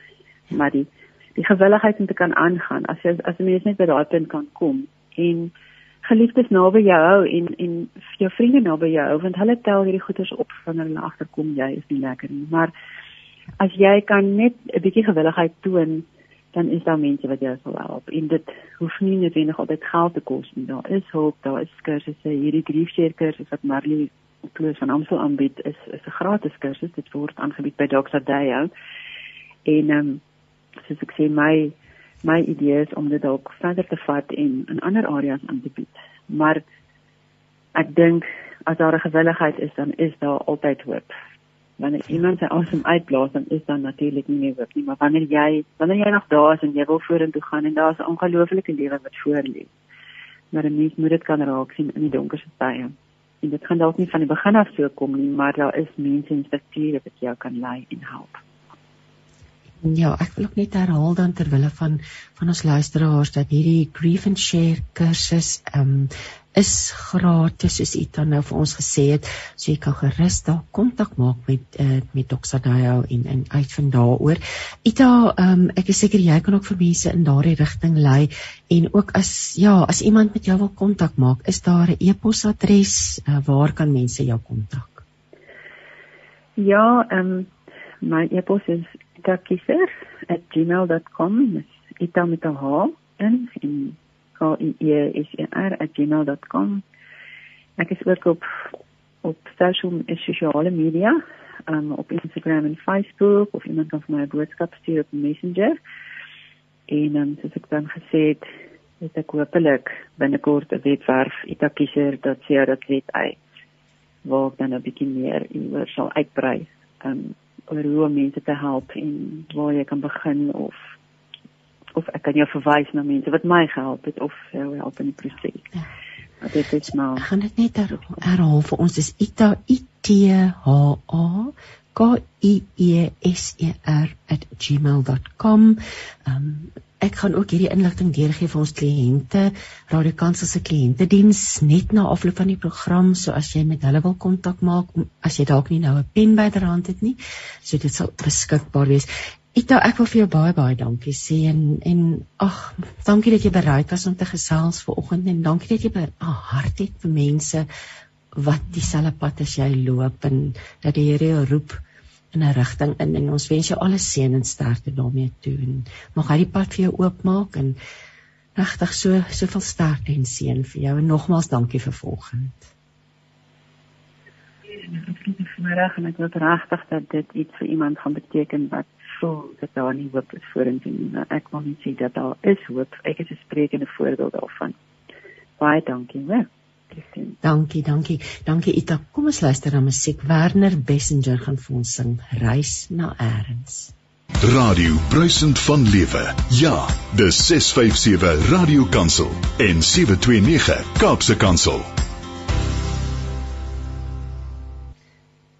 maar die die gewilligheid om te kan aangaan as jy as 'n mens net by daai punt kan kom en geliefdes naby jou hou en en jou vriende naby jou hou want hulle tel hierdie goeders op wanneer hulle agterkom jy is nie lekker nie. Maar as jy kan net 'n bietjie gewilligheid toon dan is daar mense wat jou sal help. En dit hoef nie noodwendig altyd geld te kos nie. Daar is hulp, daar is kursusse. Hierdie griefseer kursus wat Marley Kloos van Amstel aanbied is is 'n gratis kursus. Dit word aangebied by Dr. Dayo. En ehm um, soos ek sê my my idee is om dit dalk verder te vat en in ander areas aan te bied. Maar ek dink as daar 'n gewilligheid is, dan is daar altyd hoop wanneer iemand sy asem uitblaas dan is dan natuurlik nie meer hoop nie. Maar wanneer jy wanneer jy nog daar is en jy wil vorentoe gaan en daar's 'n ongelooflike lewe wat voor lê. Maar 'n mens moet dit kan raak sien in die donkerste tye. En dit gaan dalk nie van die begin af so kom nie maar daar is mense en strukture wat jou kan lei en help. Ja, ek wil ook net herhaal dan ter wille van van ons luisteraars dat hierdie grief and share kursus ehm um, is gratis soos dan nou vir ons gesê het. So jy kan gerus daar kontak maak met uh, met Dr. Dayo en en uitvind daaroor. Ita, um, ek is seker jy kan ook vir mense in daardie rigting lei en ook as ja, as iemand met jou wil kontak maak, is daar 'n e-posadres uh, waar kan mense jou kontak? Ja, ehm um, my e-pos is itakiser@gmail.com. Ita met 'n H en in k-i-e-s-e-r@gmail.com. Ek is ook op op social sosiale media um, op Instagram en Facebook of iemand kan vir my 'n boodskap stuur op Messenger. En um, soos ek dan gesê het, het ek hopelik binnekort 'n webwerf itakiezer.co.za waar ek dan 'n bietjie meer oor sal uitbrei. Um oor hoe om mense te help en waar jy kan begin of of ek kan jou verwys na mense wat my gehelp het of jou help in die proses. Ja. Dit is maar. Ek gaan dit net herhaal vir ons. Dis Ita I T H A K I E S E R @gmail.com. Ehm um, ek gaan ook hierdie inligting deurgee vir ons kliënte, Radio Kansel se kliëntediens net na afloop van die program, so as jy met hulle wil kontak maak, as jy dalk nie nou 'n pen byderhand het nie, so dit sal beskikbaar wees. Ita, ek wil vir jou baie baie dankie sê en en ag, dankie dat jy bereid was om te gesels vanoggend en dankie dat jy 'n hart het vir mense wat dieselfde pad as jy loop en dat die Here jou roep in 'n rigting in en ons wens jou alle seën en sterkte daarmee toe en mag hy die pad vir jou oopmaak en regtig so soveel sterkte en seën vir jou en nogmaals dankie vir vanoggend. Ek het vanmiddag en ek wil regtig dat dit iets vir iemand gaan beteken wat voel dat daar nie hoop is vorentoe nie. Nou, ek wil net sê dat daar is hoop. Ek is 'n sprekende voorbeeld daarvan. Baie dankie, hè. Dankie, dankie. Dankie Ita. Kom ons luister na musiek. Werner Bessinger gaan vir ons sing Reis na Erns. Radio Bruisend van Lewe. Ja, dis 657 Radio Kansel en 729 Kaapse Kansel.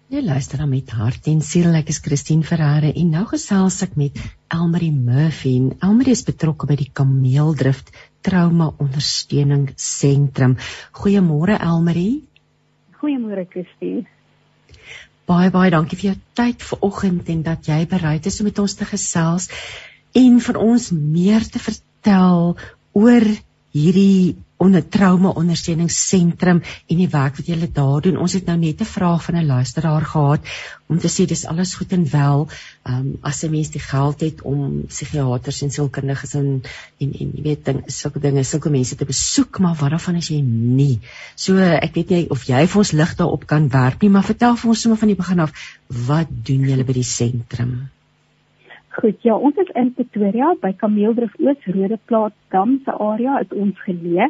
Jy luister dan met hart en siel. Ek is Christine Ferreira en nou gesels ek met Elmarie Murphy. Elmarie is betrokke by die Kameeldrift Trauma Ondersteuning Sentrum. Goeiemôre Elmarie. Goeiemôre Christine. Baie baie dankie vir jou tyd vanoggend en dat jy bereid is om met ons te gesels en vir ons meer te vertel oor hierdie onder trauma ondersteuningsentrum en die werk wat julle daar doen. Ons het nou net 'n vraag van 'n luisteraar gehad om te sê dis alles goed en wel, ehm um, as 'n mens die geld het om psigiaters en sielkundiges en en en jy weet ding sulke dinge, sulke mense te besoek, maar wat daarvan as jy nie. So ek weet nie of jy vir ons lig daarop kan werp nie, maar vertel vir ons sommer van die begin af, wat doen julle by die sentrum? Goed, ja, ons is in Pretoria by Kameeldrif Oos Rode Plaas Dam se area is ons geleë.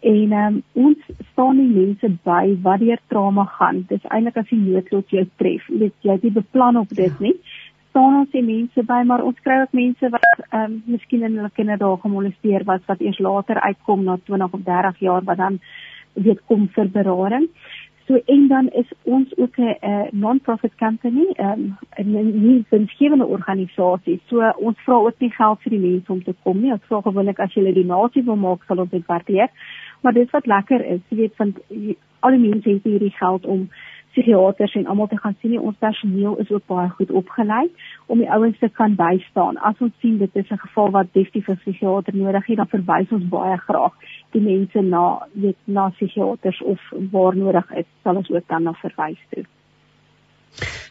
En um, ons staan nie mense by wat deur trauma gaan. Dis eintlik as die noodlot jou tref. Jy weet jy het nie beplan op dit ja. nie. Staan ons die mense by, maar ons kry ook mense wat ehm um, miskien in hulle kinderdae gemolesteer was wat eers later uitkom na 20 of 30 jaar wat dan weet kom vir berading. So en dan is ons ook 'n non-profit company, ehm, 'n um, nie winsgewende organisasie. So ons vra ook nie geld vir die mense om te kom nie. Ons vra gewoonlik as jy 'n donasie wil maak, sal ons dit waardeer. Maar dit wat lekker is, jy weet van al die mense het hierdie geld om psigiaters en almal te gaan sien. Nie. Ons personeel is ook baie goed opgelei om die ouens te kan bystaan. As ons sien dit is 'n geval wat definitief 'n psigiater nodig het, dan verwys ons baie graag die mense na weet na psigiaters of waar nodig is, sal ons ook dan na verwys toe.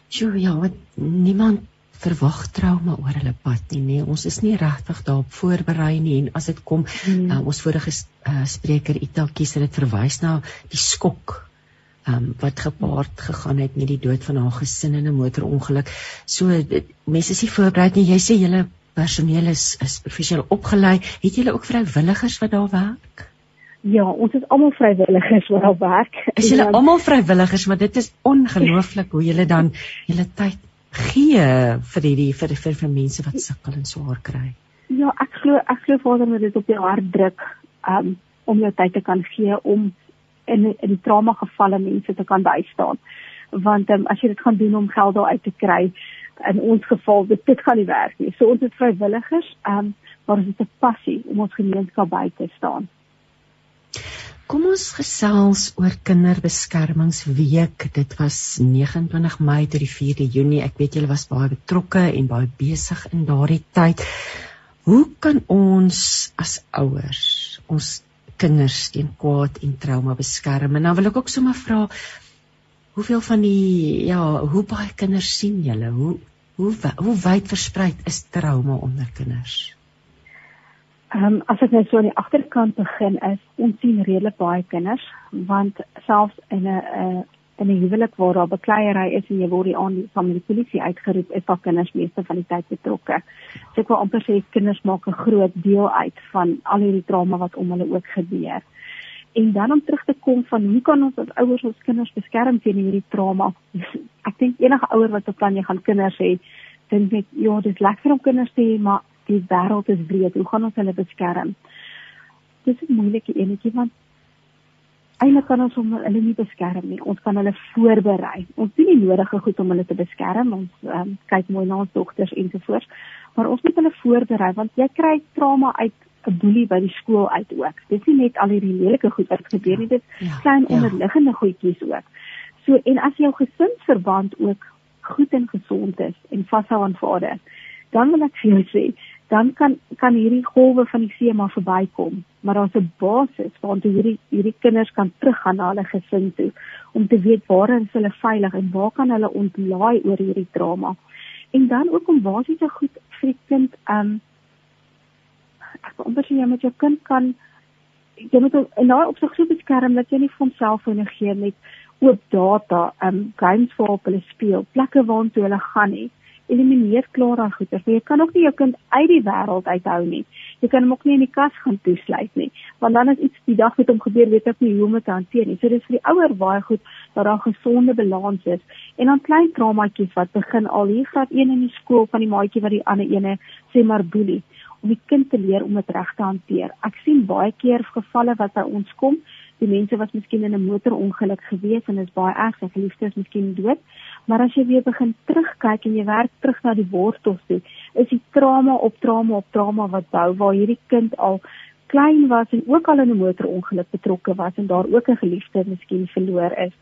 Jo, ja, wat niemand verwag trauma oor hulle pad nie nee ons is nie regtig daarop voorberei nie en as dit kom hmm. uh, ons vorige uh, spreker Itakies het dit verwys na die skok um, wat gepaard gegaan het met die dood van haar gesin in 'n motorongeluk. So mense is nie voorberei nie. Jy sê julle personeel is is professioneel opgelei het julle ook vrywilligers wat daar werk? Ja, ons is almal vrywilligers wat daar werk. Is julle almal vrywilligers, maar dit is ongelooflik hoe julle dan julle tyd gee vir hierdie vir vir vir mense wat sukkel en swaar kry. Ja, ek glo ek glo Vader moet dit op jou hart druk um, om jou tyd te kan gee om in in die trauma gevalle mense te kan bystaan. Want um, as jy dit gaan doen om geld daar uit te kry, in ons geval dit dit gaan nie werk nie. So ons het vrywilligers, um, maar dit is 'n passie om ons gemeenskap by te staan. Kom ons gesels oor Kinderbeskermingsweek. Dit was 29 Mei tot die 4de Junie. Ek weet julle was baie betrokke en baie besig in daardie tyd. Hoe kan ons as ouers ons kinders teen kwaad en trauma beskerm? En dan wil ek ook sommer vra hoeveel van die ja, hoe baie kinders sien julle? Hoe hoe hoe wyd versprei is trauma onder kinders? Ehm um, as ek net nou so aan die agterkant begin is, ons sien redelik baie kinders want selfs in 'n in 'n huwelik waar daar bekleierery is en jy word die aan van die polisie uitgeroep, is daar kinders meeste van die tyd betrokke. So ek wil amper sê kinders maak 'n groot deel uit van al hierdie drama wat om hulle ook gebeur. En dan om terug te kom van hoe kan ons as ouers ons kinders beskerm teen hierdie trauma? Ek dink enige ouer wat beplan jy gaan kinders hê, dink net ja, dit is lekker om kinders te hê, maar die wêreld is breed. Hoe gaan ons hulle beskerm? Dis 'n moeilike enetjie want eintlik kan ons hom hulle nie beskerm nie. Ons kan hulle voorberei. Ons doen die nodige goed om hulle te beskerm. Ons um, kyk mooi na ons dogters ensovoorts, maar ons moet hulle voorberei want jy kry trauma uit 'n boelie by die skool uit ook. Dit is nie net al hierdie lelike goed wat gebeur nie, dit ja, klein ja. onderliggende goedjies ook. So en as jou gesinsverband ook goed en gesond is en vashou aan vader, dan wil ek vir jou sê, dan kan kan hierdie golwe van die see maar verbykom. Maar daar's 'n basis waartoe hierdie hierdie kinders kan teruggaan na hulle gesin toe om te weet waar is hulle veilig en waar kan hulle ontlaai oor hierdie drama. En dan ook om basiese goed vir die kind um ek wil amper sê jy met jou kind kan jy moet en nou op sy groep beskerm dat jy nie vir homself gee met oop data um games vir hulle speel plekke waartoe hulle gaan nie elimineer klaar daai goeie. Jy kan ook nie jou kind uit die wêreld uithou nie. Jy kan hom ook nie in die kas gaan toesluit nie, want dan as iets die dag met hom gebeur, weet ek nie hoe om dit te hanteer nie. So dis vir die ouer baie goed dat daar 'n gesonde balans is. En dan klein traumaatjies wat begin al hier graad 1 in die skool van die maatjie wat die ander ene sê maar boelie om die kind te leer om dit reg te hanteer. Ek sien baie keer gevalle wat by ons kom, die mense wat miskien in 'n motorongeluk gewees en is baie erg, sy geliefde is miskien dood, Maar as jy weer begin terugkyk en jy werk terug na die wortels toe, is die trauma op trauma op trauma wat bou waar hierdie kind al klein was en ook al in 'n motorongeluk betrokke was en daar ook 'n geliefde miskien verloor is.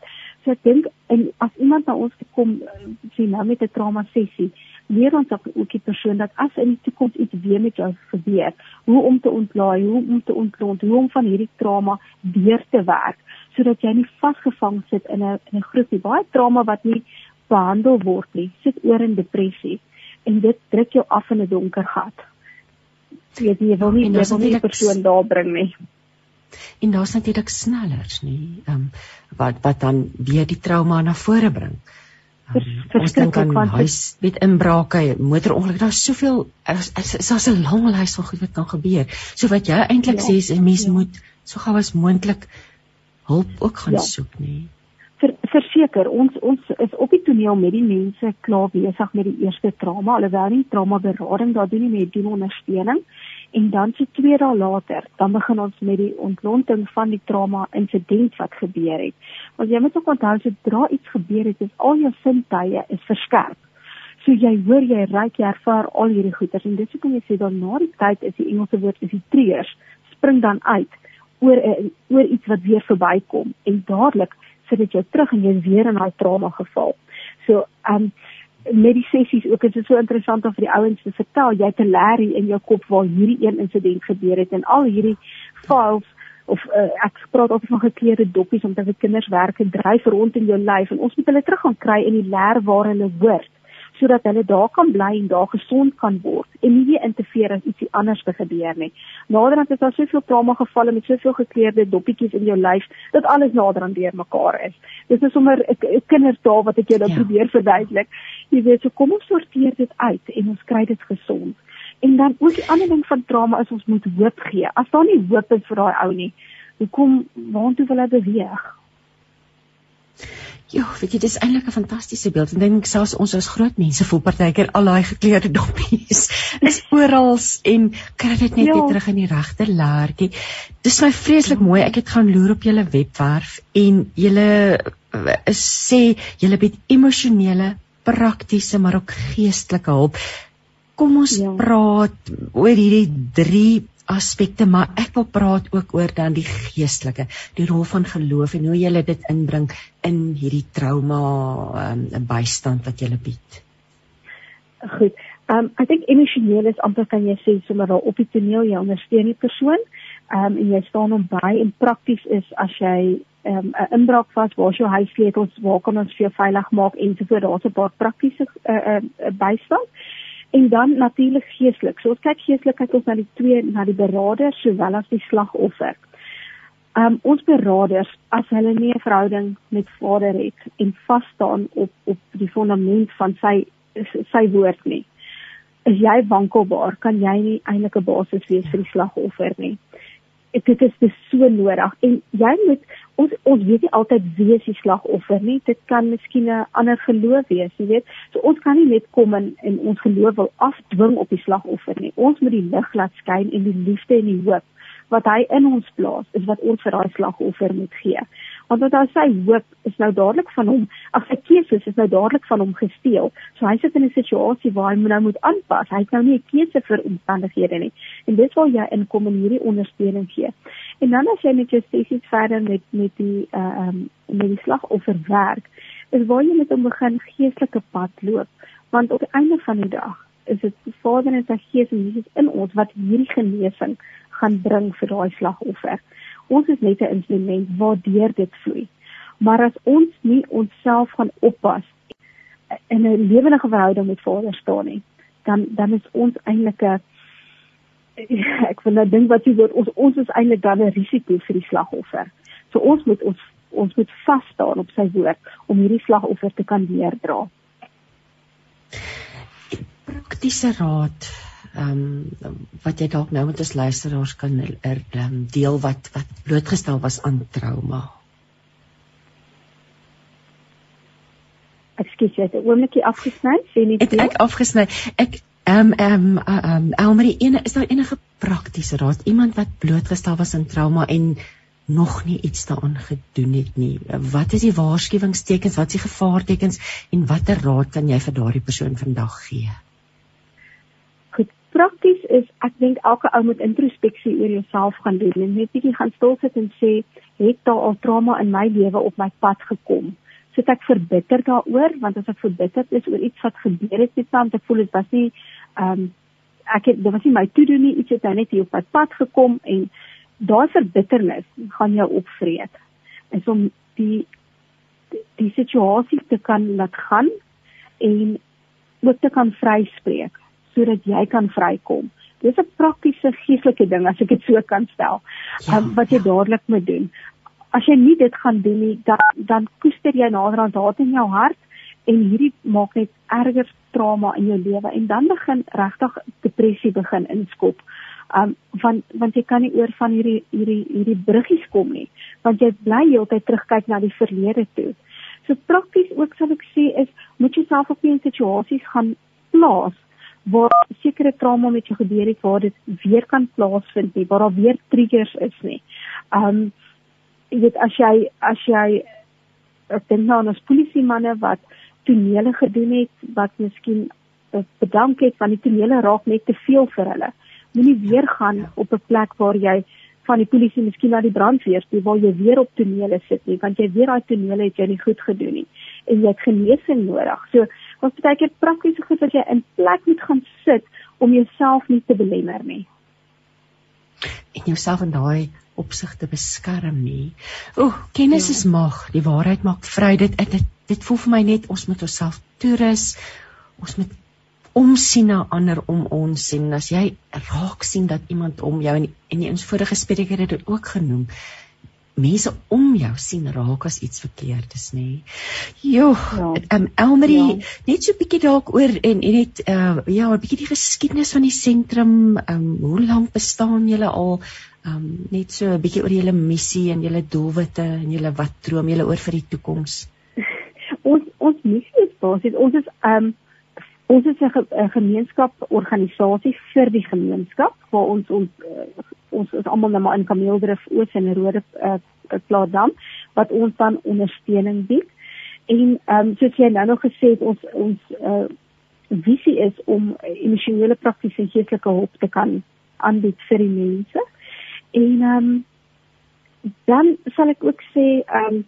So ek dink en as iemand na ons kom eh, sien nou met 'n trauma sessie, leer ons ook die persoon dat as in die toekoms iets weer met jou gebeur, hoe om te ontlaai, hoe om te ontlont, hoe om van hierdie trauma weer te werk sodat jy nie vasgevang sit in 'n in 'n groepie baie trauma wat nie behandel word nie, sit oor in depressie en dit druk jou af in 'n donker gat. Jy weet jy wil nie jy wil nie 'n persoon daar bring nie. En daar's natuurlik snellers, nie? Ehm um, wat wat dan weer die trauma na vore bring. Ons dink aan huis met inbrake, motorongelukke, daar's soveel is daar's 'n lang lys van goed wat kan gebeur. So wat jy eintlik ja, sê is 'n mens ja. moet so gou as moontlik hulp ook gaan ja. soek, nie? verseker ons ons is op die toneel met die mense klaar besig met die eerste trauma alhoewel nie trauma berading daar doen nie met doen ondersteuning en dan so twee dae later dan begin ons met die ontlonting van die trauma insident wat gebeur het. Want jy moet ook onthou sodra iets gebeur het is al jou sintuie is verskerp. So jy hoor jy ryk jy ervaar al hierdie goeters en dis hoekom jy sê dan na die tyd is die Engelse woord is die triggers spring dan uit oor oor iets wat weer verbykom en dadelik sit dit jou terug en jy weer in daai trauma geval. So, um met die sessies ook is dit so interessant om vir die ouens te vertel jy het 'n lerie in jou kop waar hierdie een insident gebeur het en al hierdie files of uh, ek praat altyd van gekleurde doppies omdat vir kinders werk en dryf rond in jou lyf en ons moet hulle terug gaan kry in die leer waar hulle hoort sodat hulle daar kan bly en daar gesond kan word en nie weer interfereer as ietsie anders te gebeur nie. Naderhand is daar soveel trauma gevalle met soveel gekleurde doppietjies in jou lyf dat alles naderhand deurmekaar is. Dis is sommer 'n kindertaal wat ek nou ja. probeer verduidelik. Jy weet, so kom ons sorteer dit uit en ons kry dit gesond. En dan ook die ander ding van trauma is ons moet hoop gee. As daar nie hoop is vir daai ou nie, hoekom waantoe wil hy beweeg? Ja, weet jy, dis eintlik 'n fantastiese beeld. Ek dink selfs ons as groot mense voel partykeer al daai gekleurde doppies is oral en kry dit net ja. weer terug in die regte laartjie. Dis my vreeslik mooi. Ek het gaan loer op julle webwerf en julle uh, sê julle bied emosionele, praktiese maar ook geestelike hulp. Kom ons ja. praat oor hierdie drie aspekte, maar ek wil praat ook oor dan die geestelike, die rol van geloof en hoe jy dit inbring in hierdie trauma um, bystand wat jy bied. Goed. Um ek dink emosioneel is amper kan jy sê sommer daar op die toneel jy ondersteun die persoon. Um en jy staan hom by en prakties is as jy um 'n inbraak vas, waar is jou huissleutels, waar kan ons vir jou veilig maak en so voort. Daar's 'n paar praktiese uh, uh, bystand en dan natuurlik geestelik. So ons kyk geestelik kyk ons na die twee na die beraader sowel as die slagoffer. Um ons beraders as hulle nie 'n verhouding met Vader het en vas staan op op die fondament van sy sy woord nie. Is jy wankelbaar, kan jy nie eintlik 'n basis wees vir die slagoffer nie dit is dis so nodig en jy moet ons ons weet nie altyd wie is die slagoffer nie. Dit kan miskien 'n ander geloof wees jy weet. So ons kan nie net kom en, en ons geloof wil afdwing op die slagoffer nie. Ons moet die lig laat skyn en die liefde en die hoop wat hy in ons plaas is wat ons vir daai slagoffer moet gee. Want wat hy sê hoop is nou dadelik van hom. Ag sy keuses is nou dadelik van hom gesteel. So hy sit in 'n situasie waar hy nou moet aanpas. Hy het nou nie 'n keuse vir omstandighede nie. En dit wil jy inkom en hierdie ondersteuning gee en dan as jy met jou sessies verder met met die uh um met die slagoffer werk is waar jy met hom begin geestelike pad loop want op die einde van die dag is dit die Vader en sy Gees en Jesus in ons wat hierdie genesing gaan bring vir daai slagoffer ons is net 'n instrument waardeur dit vloei. Maar as ons nie onsself gaan oppas in 'n lewendige verhouding met Vader staan nie, dan dan is ons eintlik 'n ek wil nou dink wat jy word ons ons is eintlik dan 'n risiko vir die slagoffer. So ons moet ons ons moet vas staan op sy woord om hierdie slagoffer te kan deurdra. Praktiese raad ehm um, wat jy dalk nou met ons luisteraars kan er, um, deel wat wat blootgestel was aan trauma. Ekskuus, jy het 'n oombliekie afgesny, sê nie ek ek afgesny. Ek ehm ehm ehm Elmarie, ene is daar enige praktiese? Raad iemand wat blootgestel was aan trauma en nog nie iets daaraan gedoen het nie. Wat is die waarskuwingstekens, wat is die gevaartekens? En watter raad kan jy vir daardie persoon vandag gee? prakties is ek dink elke ou moet introspeksie oor jouself gaan doen en net bietjie gaan stil sit en sê het daar al trauma in my lewe op my pad gekom? Sit ek verbitter daaroor? Want as ek verbitterd is oor iets wat gebeur het my ek voel dit was nie ehm um, ek het dit was nie my toe doen nie iets het nou net hier op my pad gekom en daai verbitternis gaan jou opvreet en so die die, die situasie te kan laat gaan en ook te kan vryspreek sodat jy kan vrykom. Dis 'n praktiese geestelike ding as ek dit so kan stel. Ja, um, wat jy dadelik moet doen. As jy nie dit gaan doen nie, dan dan koester jy naderhand haat in jou hart en hierdie maak net erger trauma in jou lewe en dan begin regtig depressie begin inskop. Um want want jy kan nie oor van hierdie hierdie hierdie bruggies kom nie, want jy bly heeltyd terugkyk na die verlede toe. So prakties ook sal ek sê is moet jy self op 'n situasies gaan plaas waar sekere trauma met jou gebeur het waar dit weer kan plaasvind nie, waar daar weer triggers is nie. Um jy weet as jy as jy ek dink nou aan ons polisie manne wat tonele gedoen het wat miskien eh, bedank het van die tonele raak net te veel vir hulle. Moenie weer gaan op 'n plek waar jy van die polisie miskien na die brandweer toe waar jy weer op tonele sit nie, want jy weet daai tonele het jy nie goed gedoen nie en jy het genesing nodig. So wat baie keer praktiese goed wat jy in plek moet gaan sit om jouself nie te belemmer nie. En jouself in daai opsig te beskerm nie. O, kennis ja. is mag, die waarheid maak vry. Dit dit dit voel vir my net ons moet onsself toerus. Ons moet omsien na ander om ons en as jy raak sien dat iemand om jou en en die ons vorige spreker het dit ook genoem mense om jou sien raak as iets verkeerd is nê. Jo, ja. um, Elmarie, ja. net so 'n bietjie dalk oor en en net uh ja, 'n bietjie die geskiedenis van die sentrum, um hoe lank bestaan julle al? Um net so 'n bietjie oor julle missie en julle doelwitte en julle wat droom julle oor vir die toekoms? ons ons missie is basies ons is um ons is 'n gemeenskap organisasie vir die gemeenskap waar ons ons uh, ons is almal nou maar in Kameeldrif Oos en Rode uh, Plaasdam wat ons dan ondersteuning bied. En ehm um, soos jy nou nog gesê het ons ons uh, visie is om emosionele praktiese geestelike hulp te kan aanbied vir die mense. En ehm um, dan sal ek ook sê ehm um,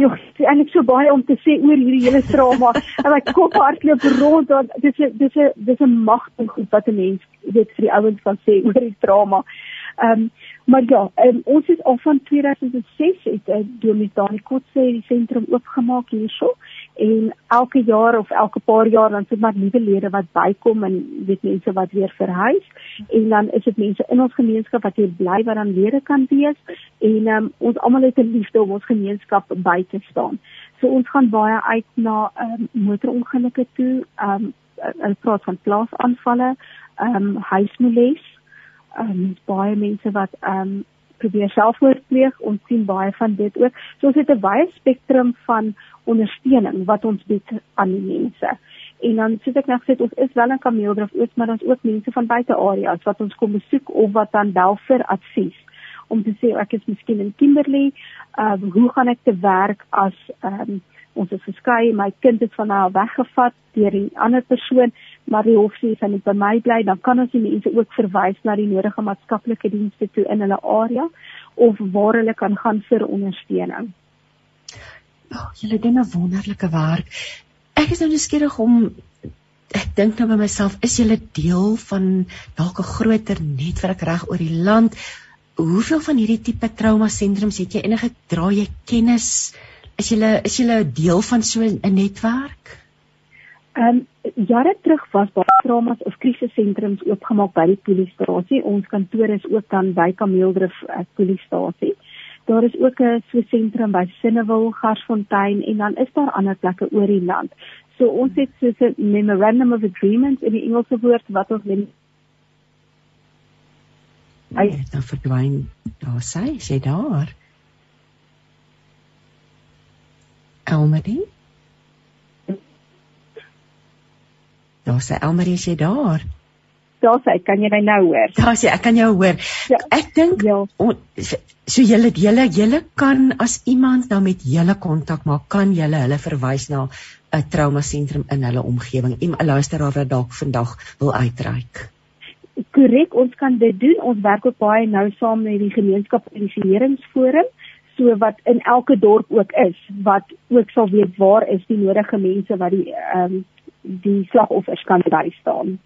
Joh, is eintlik so baie om te sê oor hierdie hele trauma. en my kop hardloop rond want dit is dit is dis 'n magtig goed wat 'n mens weet vir die ouens kan sê oor die trauma. Ehm um, maar ja, um, ons is al van 2006 het uh, Dominee Dani Kotse die sentrum oopgemaak hierso en elke jaar of elke paar jaar dan sit maar nuwe lede wat bykom en weet mense wat weer verhuis en dan is dit mense in ons gemeenskap wat hier bly wat dan lede kan wees en um, ons almal het 'n liefde om ons gemeenskap by te staan. So ons gaan baie uit na um, motorongelukke toe. Um hulle praat van plaasaanvalle, um huismoles. Um baie mense wat um probeer selfmoord pleeg. Ons sien baie van dit ook. So ons het 'n baie spektrum van ondersteuning wat ons bied aan die mense. En dan soos ek nou gesê het, ons is wel in Kameeldraf oos, maar ons ook mense van buite areas wat ons kom besoek of wat dan bel vir advies om te sê ek is miskien in Kimberley, uh hoe gaan ek te werk as um ons is geskei, my kind is van haar weggevat deur 'n ander persoon, maar die hof sê sy moet by my bly, dan kan ons die mense ook verwys na die nodige maatskaplike dienste toe in hulle area of waar hulle kan gaan vir ondersteuning. Oh, julle doen 'n wonderlike werk. Ek is nou nuuskierig om ek dink nou by myself, is julle deel van dalk 'n groter netwerk reg oor die land? Hoeveel van hierdie tipe trauma sentrums het jy enige dra jy kennis is julle is julle 'n deel van so 'n netwerk? Ehm um, jare terug was baie traumas of krisissentrums oopgemaak by die polisiestasie. Ons kantoor is ook dan by Kameeldrif uh, polisiestasie. Daar is ook 'n so sentrum by Sinnewil, Garsfontein en dan is daar ander plekke oor die land. So ons het so 'n memorandum of agreement in die Engelse woord wat ons neem Hy het nou verdwyn. Daar sê sy daar. Elmarie? Daar sê Elmarie jy daar? Daar sê, kan jy my nou hoor? Daar sê ek kan jou hoor. Ja, ek dink ja. so julle julle julle kan as iemand nou met julle kontak maak, kan julle hulle verwys na 'n trauma sentrum in hulle omgewing. 'n Luisteraar wat dalk vandag wil uitreik. Korrek, ons kan dit doen. Ons werk ook baie nou saam met die gemeenskapsinisieringsforum so wat in elke dorp ook is wat ook sal weet waar is die nodige mense wat die ehm um, die slagoffers kan bystaan.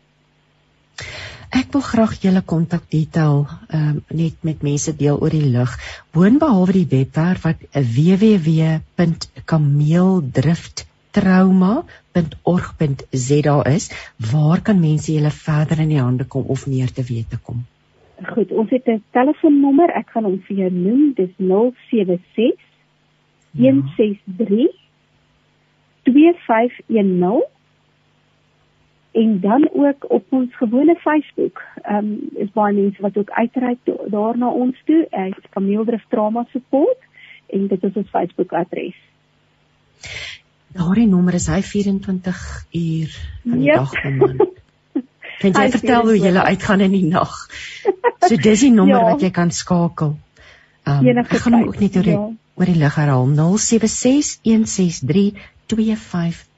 Ek wil graag julle kontak detail ehm um, net met mense deel oor die lig. Boonbehalwe die webwerf wat www.kameeldrifttrauma.org.za is, waar kan mense julle verder in die hande kom of meer te wete kom? Goed, ons het 'n telefoonnommer. Ek gaan hom vir jou noem. Dis 076 163 2510 en dan ook op ons gewone Facebook. Ehm um, is baie mense wat ook uitreik daar na ons toe. Ek is Kameeldrift Trauma Support en dit is ons Facebook adres. Daardie nommer is hy 24 uur van die yep. dag en maand. Kan jy vertel hoe jy uitgaan in die nag? So dis die nommer ja. wat jy kan skakel. Um, ek gaan hom ook net oor die, ja. oor die lig herhaal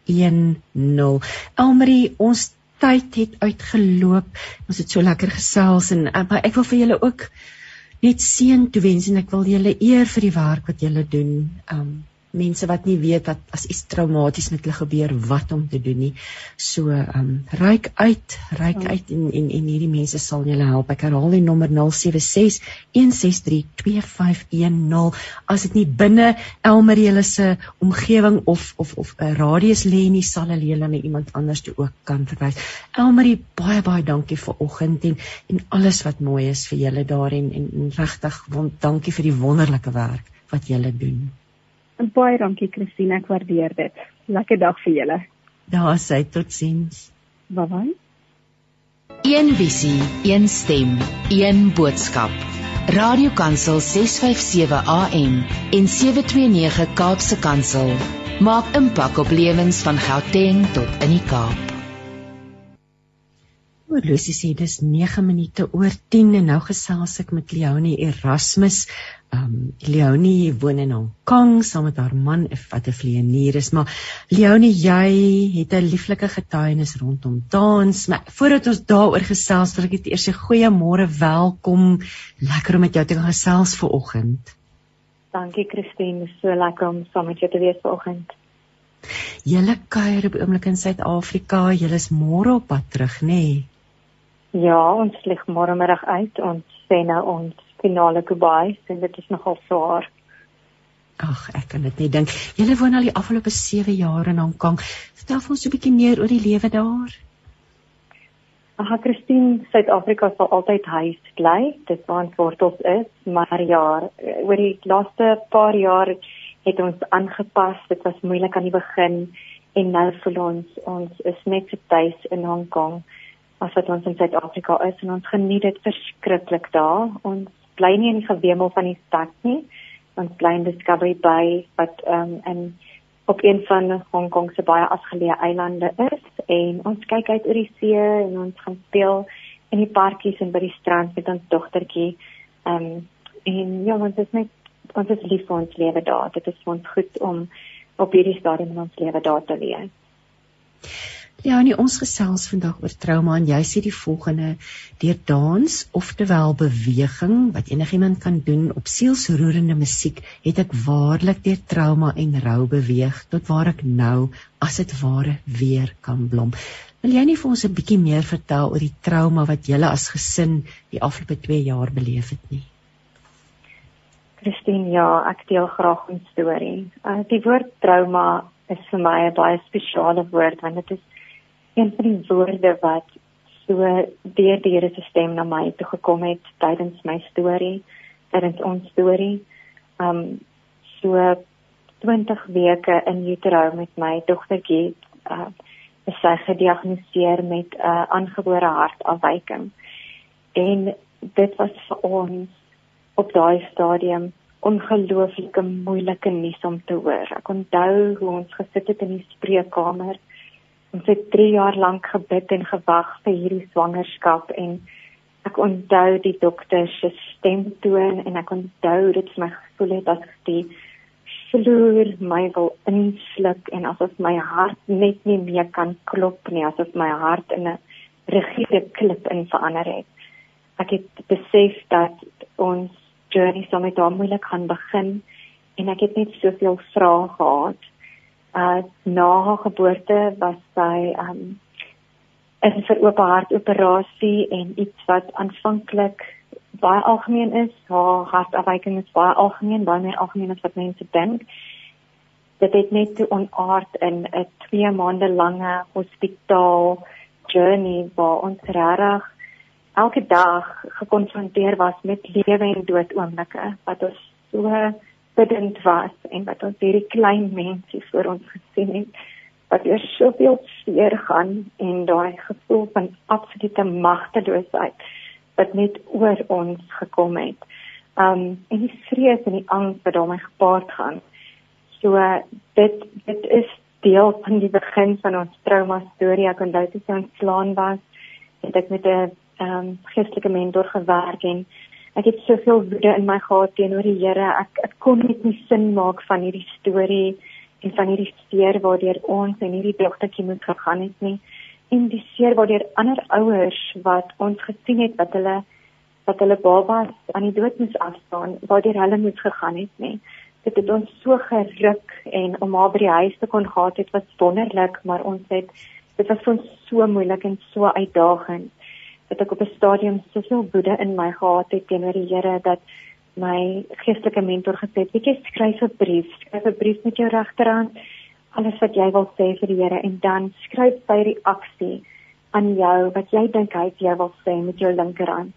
0761632510. Elmarie, ons tyd het uitgeloop. Ons het so lekker gesels en uh, maar ek wil vir julle ook net seën toewens en ek wil julle eer vir die werk wat julle doen. Um mense wat nie weet wat as iets traumaties met hulle gebeur wat om te doen nie. So ehm um, ryk uit, ryk ja. uit en en en hierdie mense sal julle help. Ek herhaal die nommer 076 1632510. As dit nie binne Elmarie hulle se omgewing of of of 'n radius lê nie, sal hulle julle na iemand anders toe ook kan verwys. Elmarie, baie baie dankie vir oggend en en alles wat mooi is vir julle daar en en, en regtig dankie vir die wonderlike werk wat julle doen. En baie dankie Christine, ek waardeer dit. Lekker dag vir julle. Daar sê totsiens. Bye bye. Een visie, een stem, een boodskap. Radiokansel 657 AM en 729 Kaapse Kansel maak impak op lewens van Gauteng tot in die Kaap. Lucy sê dis 9 minute oor 10 en nou gesels ek met Leonie Erasmus. Um Leonie woon in Hong Kong saam met haar man wat 'n vleienier is. Maar Leonie jy het 'n lieflike getuienis rondom dans. Maar voordat ons daaroor gesels wil ek net eers sê goeiemôre welkom. Lekker om met jou te gesels vir oggend. Dankie Christine. So lekker om saam met jou te wees vanoggend Julle kuier op oomblik in Suid-Afrika. Julle is môre op pad terug nê? nee? Ja ons lig môre middag uit ons sê nou ons finale Dubai en dit is nogal swaar. Ag, ek kan dit net dink. Julle woon al die afgelope 7 jaar in Hong Kong. Vertel ons 'n bietjie meer oor die lewe daar. Ag, Christine, Suid-Afrika sal altyd huis bly. Dit waar ons wortels is, maar ja, oor die laaste paar jaar het ons aangepas. Dit was moeilik aan die begin en nou voel ons ons is net so tuis in Hong Kong as wat ons in Suid-Afrika is en ons geniet dit verskriklik daar. Ons bly nie in die gewemel van die stad nie ons bly in Discovery Bay wat ehm um, in op een van Hong Kong se baie afgeleë eilande is en ons kyk uit oor die see en ons gaan speel in die parkies en by die strand met ons dogtertjie. Ehm um, en ja, ons is net ons is lief vir ons lewe daar. Dit is vir ons goed om op hierdie stadium in ons lewe daar te leef. Ja, nee, ons gesels vandag oor trauma en jy sê die volgende: deur dans, oftewel beweging wat enigiemand kan doen op sielsroerende musiek, het ek waarlik deur trauma en rou beweeg tot waar ek nou as dit ware weer kan blom. Wil jy nie vir ons 'n bietjie meer vertel oor die trauma wat julle as gesin die afgelope 2 jaar beleef het nie? Christine, ja, ek deel graag 'n storie. Uh, die woord trauma is vir my 'n baie spesiale woord want dit is een van die woorde wat so deur die Here se stem na my toe gekom het tydens my storie, tydens ons storie. Um so 20 weke in utero met my dogtertjie uh is sy gediagnoseer met 'n uh, aangebore hartafwyking. En dit was vir ons op daai stadium ongelooflike moeilike nuus om te hoor. Ek onthou hoe ons gesit het in die spreekkamer ons het 3 jaar lank gebid en gewag vir hierdie swangerskap en ek onthou die dokter se stemtoon en ek onthou dit vir my gevoel het as die vloer my wil insluk en asof my hart net nie meer kan klop nie asof my hart in 'n rigiede klip in verander het. Ek het besef dat ons journey sommer daar moeilik gaan begin en ek het net soveel vrae gehad uh na haar geboorte was sy um in vir oop hart operasie en iets wat aanvanklik baie algemeen is. Haar hartafwyking is baie algemeen, baie meer algemeen as wat mense dink. Dit het net te onaard in 'n 2 maande lange hospitaal journey waar ons regtig elke dag gekonfronteer was met lewe en dood oomblikke wat ons so bidend was en wat ons hierdie klein mensie voor ons gesien het wat oor soveel seer gaan en daai gevoel van absolute magteloosheid wat net oor ons gekom het. Um en die vrees en die angs wat daarmee gepaard gaan. So dit dit is deel van die begin van ons trauma storie. Ek onthou toe ons slaan was, het ek met 'n um geestelike mentor gewerk en ek het soveel woede in my gehad teenoor die Here. Ek ek kon net nie sin maak van hierdie storie en van hierdie seer waardeur ons en hierdie dogtertjie moet gegaan het nie. En die seer waardeur ander ouers wat ons gesien het dat hulle dat hulle babas aan die dood moes afstaan, waardeur hulle moes gegaan het nie. Dit het ons so geruk en om haar by die huis te kon gehad het was wonderlik, maar ons het dit was vir ons so moeilik en so uitdagend het ek op 'n stadium soveel woede in my gehad het teenoor die Here dat my geestelike mentor gesê het, "Weet jy, skryf 'n brief, skryf 'n brief met jou regterhand, alles wat jy wil sê vir die Here en dan skryf sy reaksie aan jou wat jy dink hy jy wil sê met jou linkerhand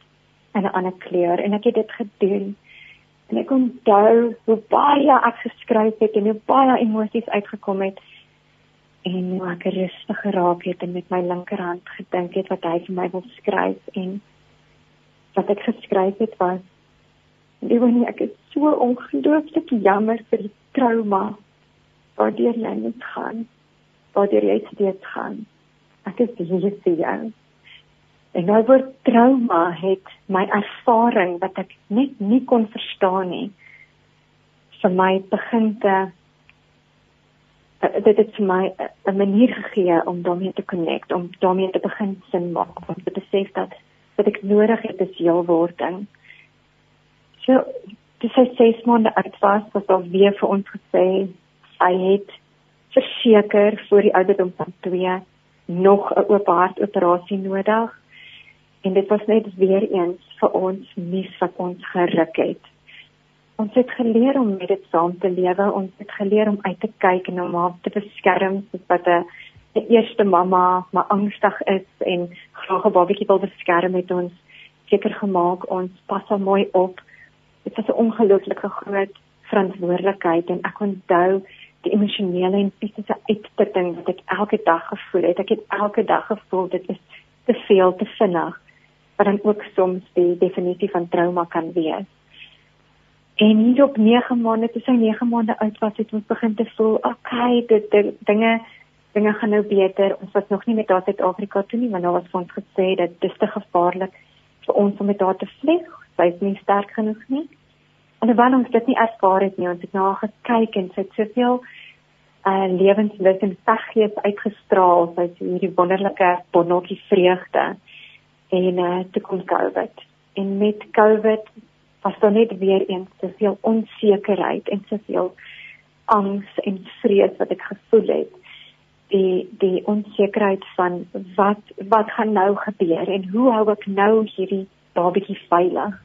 in 'n ander kleur." En ek het dit gedoen. En ek onthou hoe baie ek geskryf het en hoe baie emosies uitgekom het en hoe ek rustig geraak het en met my linkerhand gedink het wat hy vir my wil skryf en wat ek geskryf het was Liewe ek is so ongelooflik jammer vir die trauma waardeur jy moet gaan waardeur jy steeds gaan. Ek is hier vir jou. En nou word trauma het my ervaring wat ek net nie kon verstaan nie vir my begin te dit het vir my 'n manier gegee om daarmee te connect, om daarmee te begin sin maak, om te besef dat wat ek nodig het is heelwording. So dis sy ses maande oud was, was al weer vir ons gesê sy het verseker vir die ouderdom van 2 nog 'n oop hart operasie nodig. En dit was net weer eens vir ons nuus wat ons geruk het. Ons het geleer om met dit saam te lewe. Ons het geleer om uit te kyk en om haar te beskerm soos wat 'n die eerste mamma maar angstig is en graag 'n babatjie wil beskerm met ons seker gemaak ons pas hom mooi op. Dit was 'n ongelooflike groot verantwoordelikheid en ek onthou die emosionele en fisiese uitputting wat ek elke dag gevoel het. Ek het elke dag gevoel dit is te veel te vinnig wat dan ook soms die definisie van trauma kan wees. En hier op 9 maande, toe sy 9 maande oud was, het ons begin te voel, okay, dit, dit dinge dinge gaan nou beter. Ons was nog nie met haar Suid-Afrika toe nie, want daar was ons gesê dat dit te gevaarlik vir ons om met haar te vlieg. Sy is nie sterk genoeg nie. Terwyl ons dit nie ervaar het nie, ons het na haar gekyk en sy het soveel uh lewenslus en saggees uitgestraal. Sy het hierdie wonderlike bonnetjie vreugde. En uh toe kom COVID. En met COVID was daar net weer eens soveel onsekerheid en soveel angs en vrees wat ek gevoel het. Die die onsekerheid van wat wat gaan nou gebeur en hoe hou ek nou hierdie babatjie veilig?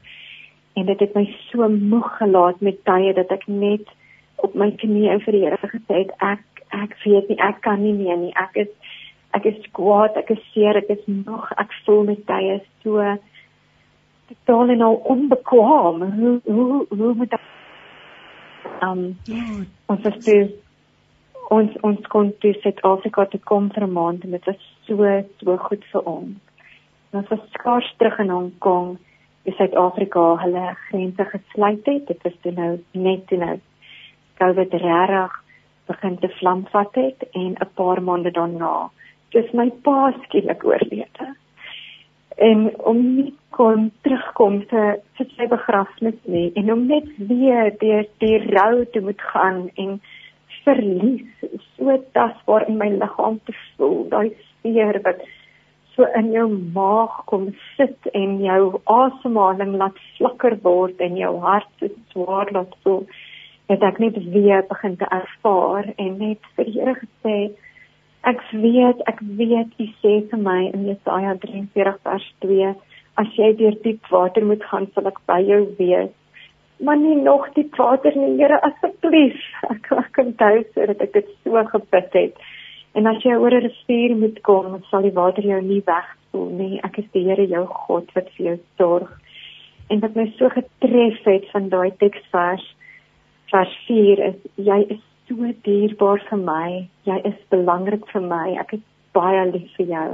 En dit het my so moeg gelaat met tye dat ek net op my knieë vir die Here gesê het ek ek weet nie ek kan nie meer nie. Ek is ek is kwaad, ek is seer, ek is moeg. Ek voel met tye so totaal en al onbekwaam. Hoe hoe hoe moet ek um ons is toe ons ons kon toe Suid-Afrika toe kom vir 'n maand en dit was so so goed vir ons. Ons was skaars terug in Hong Kong. Die Suid-Afrika hulle grense gesluit het. Dit was toe nou net toe nou COVID regtig begin te vlam vat het en 'n paar maande daarna dis my pa skielik oorlede en om nie kon terugkom te vir sy begrafnis nie en om net weer deur die rou te moet gaan en verlies so tasbaar in my liggaam te voel daai seer wat so in jou maag kom sit en jou asemhaling laat flikker word en jou hart so swaar laat voel het ek net weer begin te ervaar en net vir die Here gesê Ek weet, ek weet u sê vir my in Jesaja 43 vers 2, as jy deur diep water moet gaan, sal ek by jou wees. Maar nie nog diep water nie, Here, asseblief. Ek ek onthou sodat ek dit so gebid het. En as jy oor 'n rivier moet kom, sal die water jou nie wegspoel nie. Ek is die Here jou God wat vir jou sorg. En wat my so getref het van daai teksvers vers 4 is jy is so dierbaar vir my. Jy is belangrik vir my. Ek is baie lief vir jou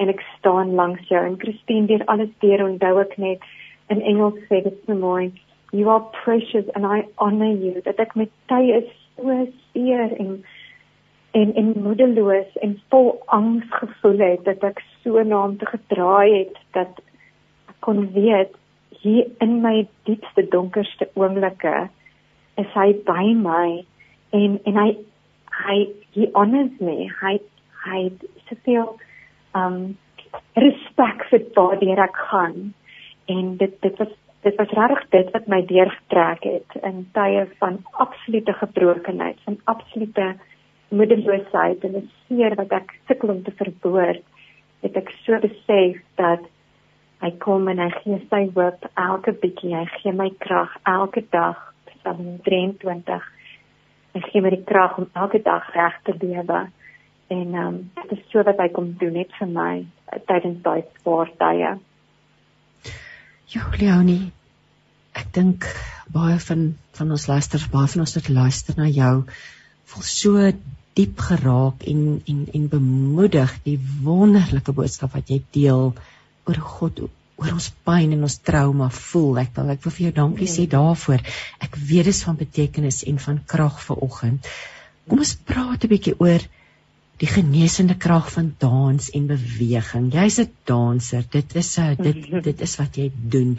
en ek staan langs jou. En Christine, deur alles deur onthou ek net in Engels sê dit so mooi. You are precious and I honor you. Dat ek met tye is so seer en en en moedeloos en vol angs gevoel het dat ek so na hom te gedraai het dat ek kon weet hier in my diepste donkerste oomblikke is hy by my en en hy hy he honors me. Hy hy soveel um respek vir wat hier ek gaan. En dit dit was dit was regtig dit wat my deurgetrek het in tye van absolute gebrokenheid van absolute moedeloosheid en 'n seer wat ek sukkel om te verwoord het ek so besef dat hy kom en hy gee sy hoop elke bietjie. Hy gee my krag elke dag Psalm 23 en gee my die krag om elke dag reg te lewe. En ehm um, dit is so wat hy kom doen net vir my uh, tydens daai swaar tye. Ja, Leonie. Ek dink baie van van ons luisters, baie van ons wat luister na jou, voel so diep geraak en en en bemoedig die wonderlike boodskap wat jy deel oor God oor ons pyn en ons trauma voel. Ek wil ek wil vir jou dankie sê daarvoor. Ek weet dit is van betekenis en van krag vir oggend. Kom ons praat 'n bietjie oor die genesende krag van dans en beweging. Jy's 'n danser. Dit is 'n dit dit is wat jy doen.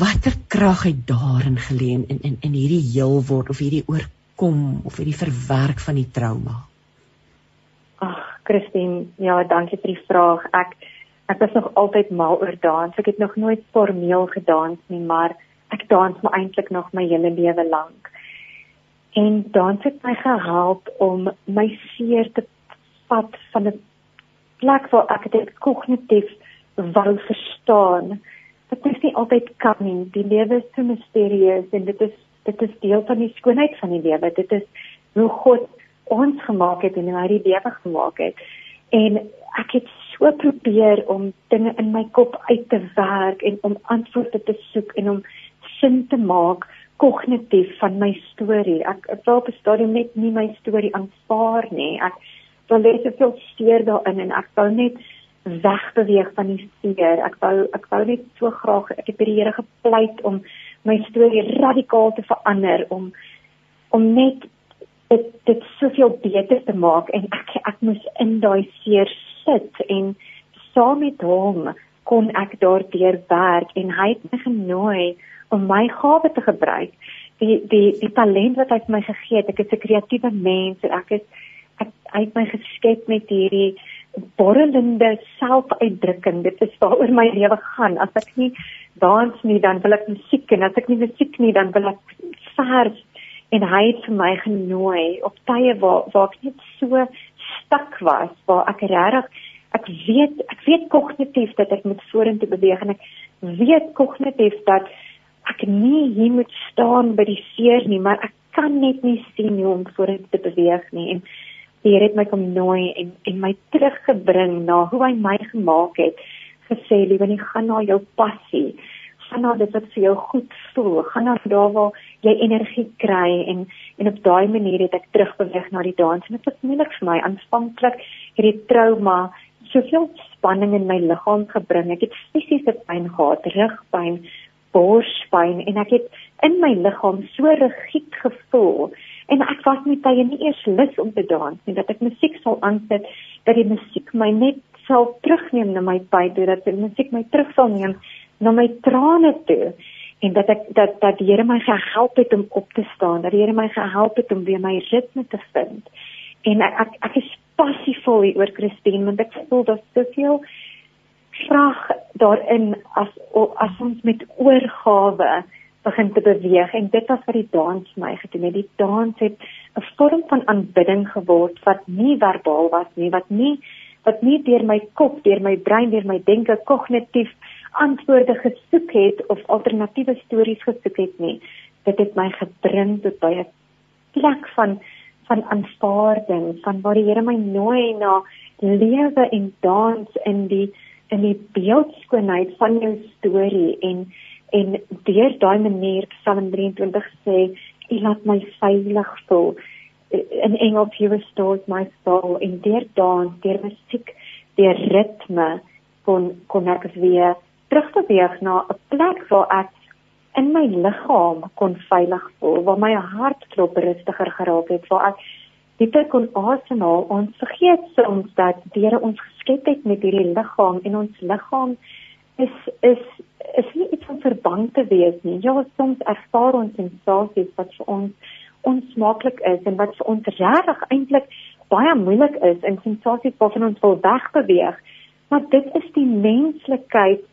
Watter krag het daarin gelê in in in hierdie heel word of hierdie oorkom of hierdie verwerk van die trauma? Ag, Christine, ja, dankie vir die vraag. Ek Ek was nog altyd mal oor dans. Ek het nog nooit formeel gedans nie, maar ek dans maar eintlik nog my hele lewe lank. En dans het my gehelp om my seer te vat van 'n plek waar ek dit kognitief wou verstaan dit is nie altyd kan nie. Die lewe is so misterieus en dit is dit is deel van die skoonheid van die lewe. Dit is hoe God ons gemaak het en hoe hy die lewe gemaak het. En ek het so probeer om dinge in my kop uit te werk en om antwoorde te soek en om sin te maak kognitief van my storie. Ek ek wil op 'n stadium net nie my storie aanvaar nie. Ek wil net soveel seer daarin en ek wou net wegbeweeg van die seer. Ek wou ek wou net so graag ek het by die Here gepleit om my storie radikaal te verander om om net dit dit soveel beter te maak en ek ek moes in daai seer sit en saam met hom kon ek daardeur werk en hy het my genooi om my gawe te gebruik. Die die die talent wat hy vir my gegee het ek is 'n kreatiewe mens en ek is ek hy het my geskep met hierdie borrelende selfuitdrukking. Dit is waaroor my lewe gaan. As ek nie dans nie dan wil ek musiek en as ek nie musiek nie dan wil ek vers. En hy het vir my genooi op tye waar waar ek net so stak was waar ek regtig ek weet ek weet kognitief dat ek moet vorentoe beweeg en ek weet kognitief dat ek nie hier moet staan by die seer nie maar ek kan net nie sien hoe om vorentoe te beweeg nie. En die Here het my kom nooi en en my teruggebring na hoe hy my gemaak het. Gesê liewe nie gaan na jou passie gaan na dit wat vir jou goed voel. Gaan na daar waar jy energie kry en en op daai manier het ek terugbeweeg na die dans. En dit was moeilik vir my. Aanvanklik hierdie trauma soveel spanning in my liggaam gebring. Ek het fisiese pyn gehad rugpyn borspyn en ek het in my liggaam so rigied gevoel. En ek was nie baie nie eers lus om te dans nie dat ek musiek sal aansit dat die musiek my net sal terugneem na my pyn toe dat die musiek my terug sal neem na my trane toe en dat ek dat dat die Here my gehelp het om op te staan, dat die Here my gehelp het om weer my ritme te vind. En ek ek, ek is passievol hier oor Christine want ek voel daar's soveel krag daarin as as ons met oorgawe begin te beweeg en dit was wat die dans my gedoen het. Die dans het 'n vorm van aanbidding geword wat nie verbaal was nie, wat nie wat nie deur my kop, deur my brein, deur my denke kognitief antwoorde gesoek het of alternatiewe stories gesoek het nie. Dit het my gebring tot by 'n plek van van aanvaarding, van waar die Here my nooi na lewe en dans in die in die beeldskoonheid van jou storie en en deur daai manier Psalm 23 sê, "U laat my veilig voel." In Engels, "You restore my soul." En deur dans, deur musiek, deur ritme kon kon ek weer terugbeweeg na 'n plek waar ek in my liggaam kon veilig voel, waar my hartklop rustiger geraak het, waar ek dieper kon asemhaal. Ons vergeet soms dat Here ons geskep het met hierdie liggaam en ons liggaam is is is nie iets om verbang te wees nie. Ja, soms ervaar ons sensasies wat vir ons onsmaaklik is en wat vir ons regtig eintlik baie moeilik is en sensasies waarvan ons wil wegbeweeg. Maar dit is die menslikheid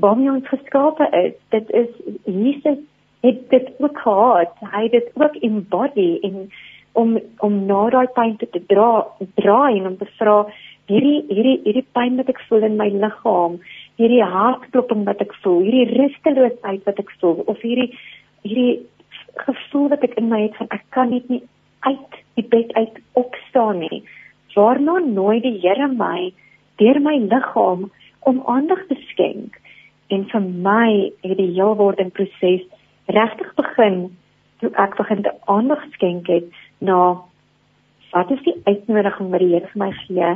waarmee ons geskape is. Dit is Jesus het dit ook gehad. Hy het dit ook embody en om om na daai pyn te, te dra draai en om te vra hierdie hierdie hierdie pyn wat ek voel in my liggaam, hierdie hartkloping wat ek voel, hierdie rusteloosheid wat ek voel of hierdie hierdie gevoel wat ek in my het van ek kan net nie uit die bed uit opstaan nie. Waarna nooi die Here my deur my liggaam om aandag te skenk en vir my het die heelwording proses regtig begin toe ek begin te aandag skenk het na wat is die uitnodiging wat die Here vir my gee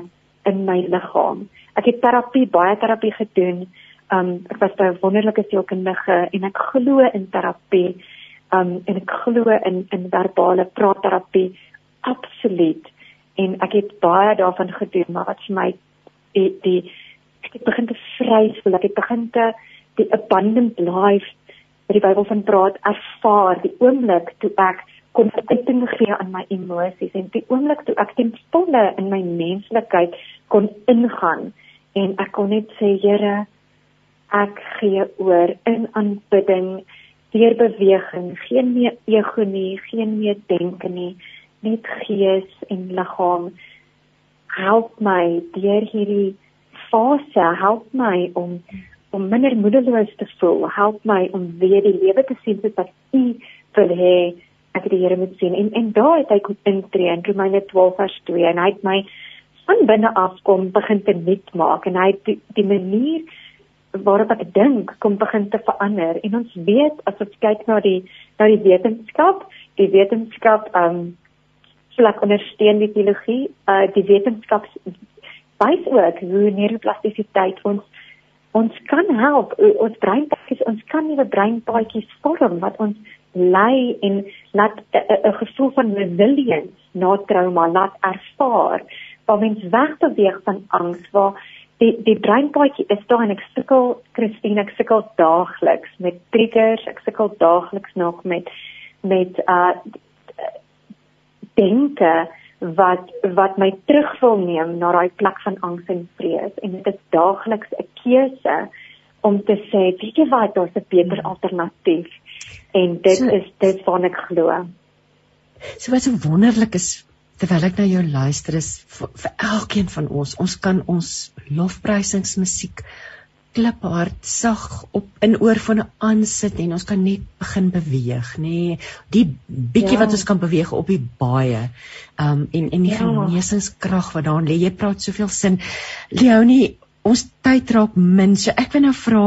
in my liggaam. Ek het terapie, baie terapie gedoen. Um ek was by 'n wonderlike sielkundige en ek glo in terapie. Um en ek glo in in verbale praatterapie absoluut. En ek het baie daarvan gedoen, maar wat vir my die die ek het begin te vrees, wil ek het begin te die abundant life wat die Bybel van praat ervaar, die oomblik toe ek kon uiting gee aan my emosies en die oomblik toe ek ten volle in my menslikheid kon ingaan en ek kon net sê Here ek gee oor in aanbidding deur beweging geen meer ego nie geen meer denke nie net gees en liggaam. Help my deur hierdie fase help my om om minder moedeloos te voel. Help my om weer die lewe te sien soos wat U wil hê ek die Here moet sien. En en daar het hy kom intree in Romeine 12 vers 2 en hy het my van binne af kom begin te nuut maak en hy het die, die manier waarop ek dink kom begin te verander. En ons weet as ons kyk na die na die wetenskap, die wetenskap um, vlak ondersteun die biologie, uh die wetenskap wys ook hoe neuroplastisiteit ons ons kan help. Ons breinpaadjies ons kan nuwe breinpaadjies vorm wat ons lei en laat 'n gevoel van resilience na trauma laat ervaar. Waar mens wegbeweeg van angs waar die die breinpaadjie is daar en ek sukkel Christine ek sukkel daagliks met triggers ek sukkel daagliks nog met met uh denke wat wat my terug wil neem na daai plek van angs en vrees. En dit is daagliks 'n keuse om te sê weet jy wat? Daar's 'n beter alternatief. En dit so, is dit wat ek glo. So wat so wonderlik is terwyl ek na jou luister is vir, vir elkeen van ons ons kan ons lofprysingsmusiek kliphard sag op in oorfone aansit en ons kan net begin beweeg nê nee. die bietjie ja. wat ons kan beweeg op die baie um en en die ja. genesingskrag wat daarin lê jy praat soveel sin Leonie ons tyd raak min so ek wil nou vra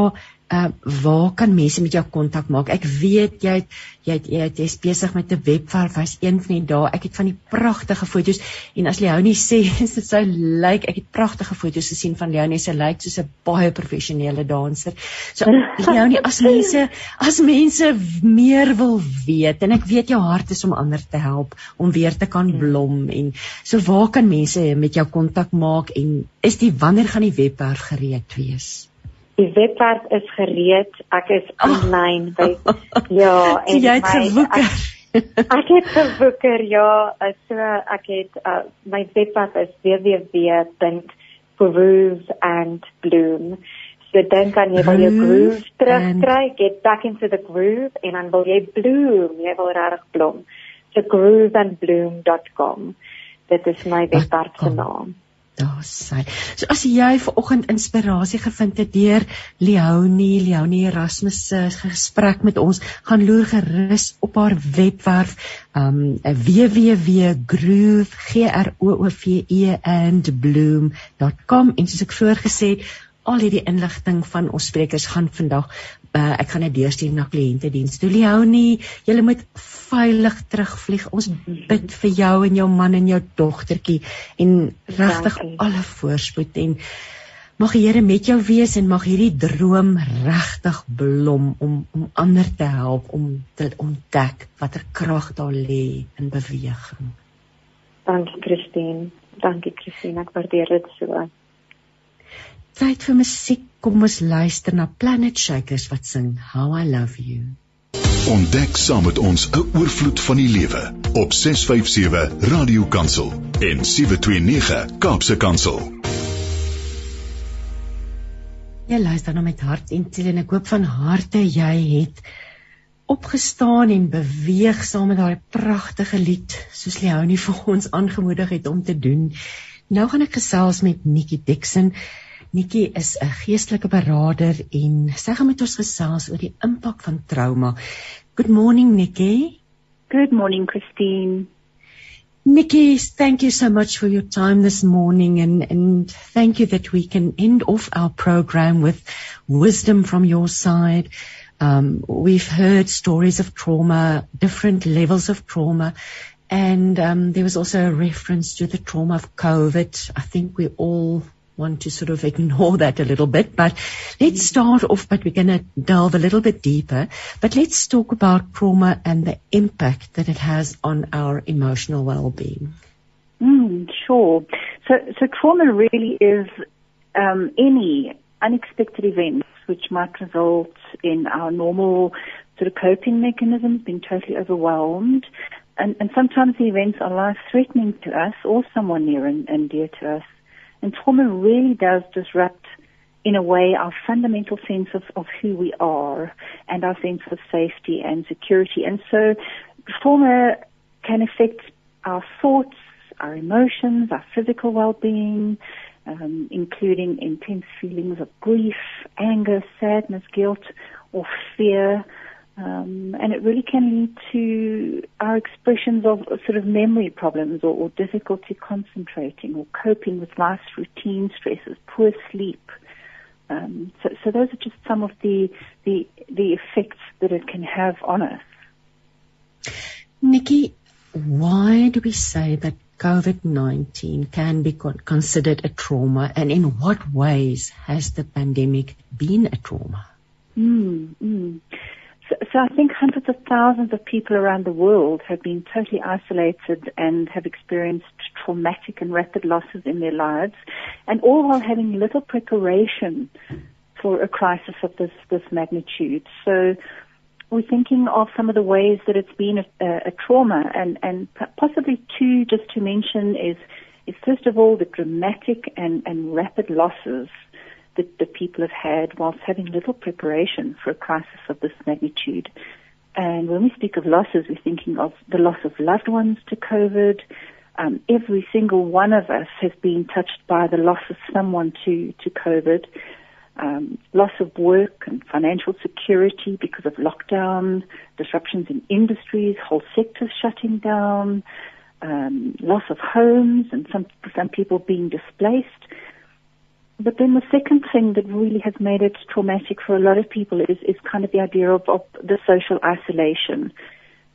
uh waar kan mense met jou kontak maak? Ek weet jy het, jy het, jy het, jy's besig met 'n webwerf. Hy's een van die dae. Ek het van die pragtige foto's en as Leonie sê dit sou lyk ek het pragtige foto's gesien van Leonie se lyk soos 'n baie professionele danser. So Leonie as mense as mense meer wil weet en ek weet jou hart is om ander te help om weer te kan blom en so waar kan mense met jou kontak maak en is die wanneer gaan die webwerf gereed wees? Die webwerf is gereed. Ek is aanlyn by ja, en jy het gewoeker. Ek, ek het gewoeker ja, so ek het uh, my webwerf is www.grooveandbloom. So dan kan jy wel jou groove terugkry, get back into the groove en dan wil jy bloom, jy wil regtig blom. So grooveandbloom.com. Dit is my webwerf se naam. Daar sê. So as jy ver oggend inspirasie gevind het deur Leonie, Leonie Erasmus se gesprek met ons, gaan loer gerus op haar webwerf um www.groove.com en soos ek voorgesê het, al hierdie inligting van ons sprekers gaan vandag uh, ek gaan dit deurstuur na kliëntediens. Toe Leonie, jy moet veilig terugvlieg. Ons bid vir jou en jou man en jou dogtertjie en regtig alle voorspoed en mag die Here met jou wees en mag hierdie droom regtig blom om om ander te help om te ontdek watter krag daar lê in beweging. Dankie Christine. Dankie Christine, ek waardeer dit so. Tyd vir musiek. Kom ons luister na Planet Shakers wat sing How I Love You. Ontdek saam met ons 'n oorvloed van die lewe op 657 Radio Kansel en 729 Kaapse Kansel. Jy luister nou met hart en siel en ek hoop van harte jy het opgestaan en beweeg saam met daai pragtige lied soos Leonie vir ons aangemoedig het om te doen. Nou gaan ek gesels met Nikki Dixon. Nikki is 'n geestelike beraader en sy gaan met ons gesels oor die impak van trauma. Good morning Nikki. Good morning Christine. Nikki, thank you so much for your time this morning and and thank you that we can end off our program with wisdom from your side. Um, we've heard stories of trauma, different levels of trauma, and um, there was also a reference to the trauma of COVID. I think we all want to sort of ignore that a little bit, but let's start off, but we're going to delve a little bit deeper. But let's talk about trauma and the impact that it has on our emotional well-being. Mm, sure. So, so trauma really is um, any unexpected events which might result in our normal sort of coping mechanisms being totally overwhelmed. And, and sometimes the events are life-threatening to us or someone near and, and dear to us. And trauma really does disrupt, in a way, our fundamental sense of, of who we are and our sense of safety and security. And so trauma can affect our thoughts, our emotions, our physical well-being, um, including intense feelings of grief, anger, sadness, guilt, or fear. Um, and it really can lead to our expressions of sort of memory problems or, or difficulty concentrating or coping with life's routine stresses, poor sleep. Um, so, so those are just some of the, the the effects that it can have on us. Nikki, why do we say that COVID-19 can be considered a trauma and in what ways has the pandemic been a trauma? Mm, mm. So, I think hundreds of thousands of people around the world have been totally isolated and have experienced traumatic and rapid losses in their lives, and all while having little preparation for a crisis of this, this magnitude. So we're thinking of some of the ways that it's been a, a, a trauma, and, and possibly two, just to mention, is, is first of all the dramatic and, and rapid losses that, that people have had whilst having little preparation for a crisis of this magnitude. And when we speak of losses, we're thinking of the loss of loved ones to COVID. Um, every single one of us has been touched by the loss of someone to, to COVID um, loss of work and financial security because of lockdown, disruptions in industries, whole sectors shutting down, um, loss of homes, and some some people being displaced. But then the second thing that really has made it traumatic for a lot of people is is kind of the idea of, of the social isolation.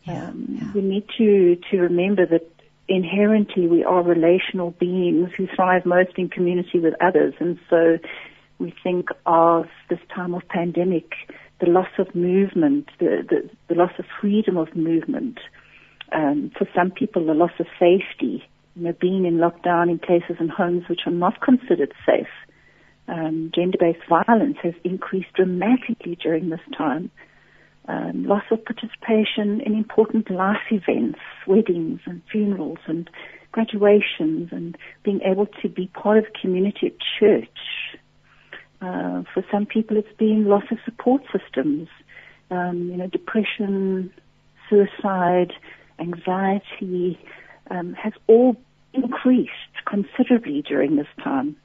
Yeah, um, yeah. We need to to remember that inherently we are relational beings who thrive most in community with others, and so we think of this time of pandemic, the loss of movement, the, the, the loss of freedom of movement. Um, for some people, the loss of safety, you know, being in lockdown in places and homes which are not considered safe. Um, gender-based violence has increased dramatically during this time. Um, loss of participation in important life events, weddings and funerals and graduations and being able to be part of community at church uh, for some people, it's been loss of support systems, um, you know, depression, suicide, anxiety, um, has all increased considerably during this time.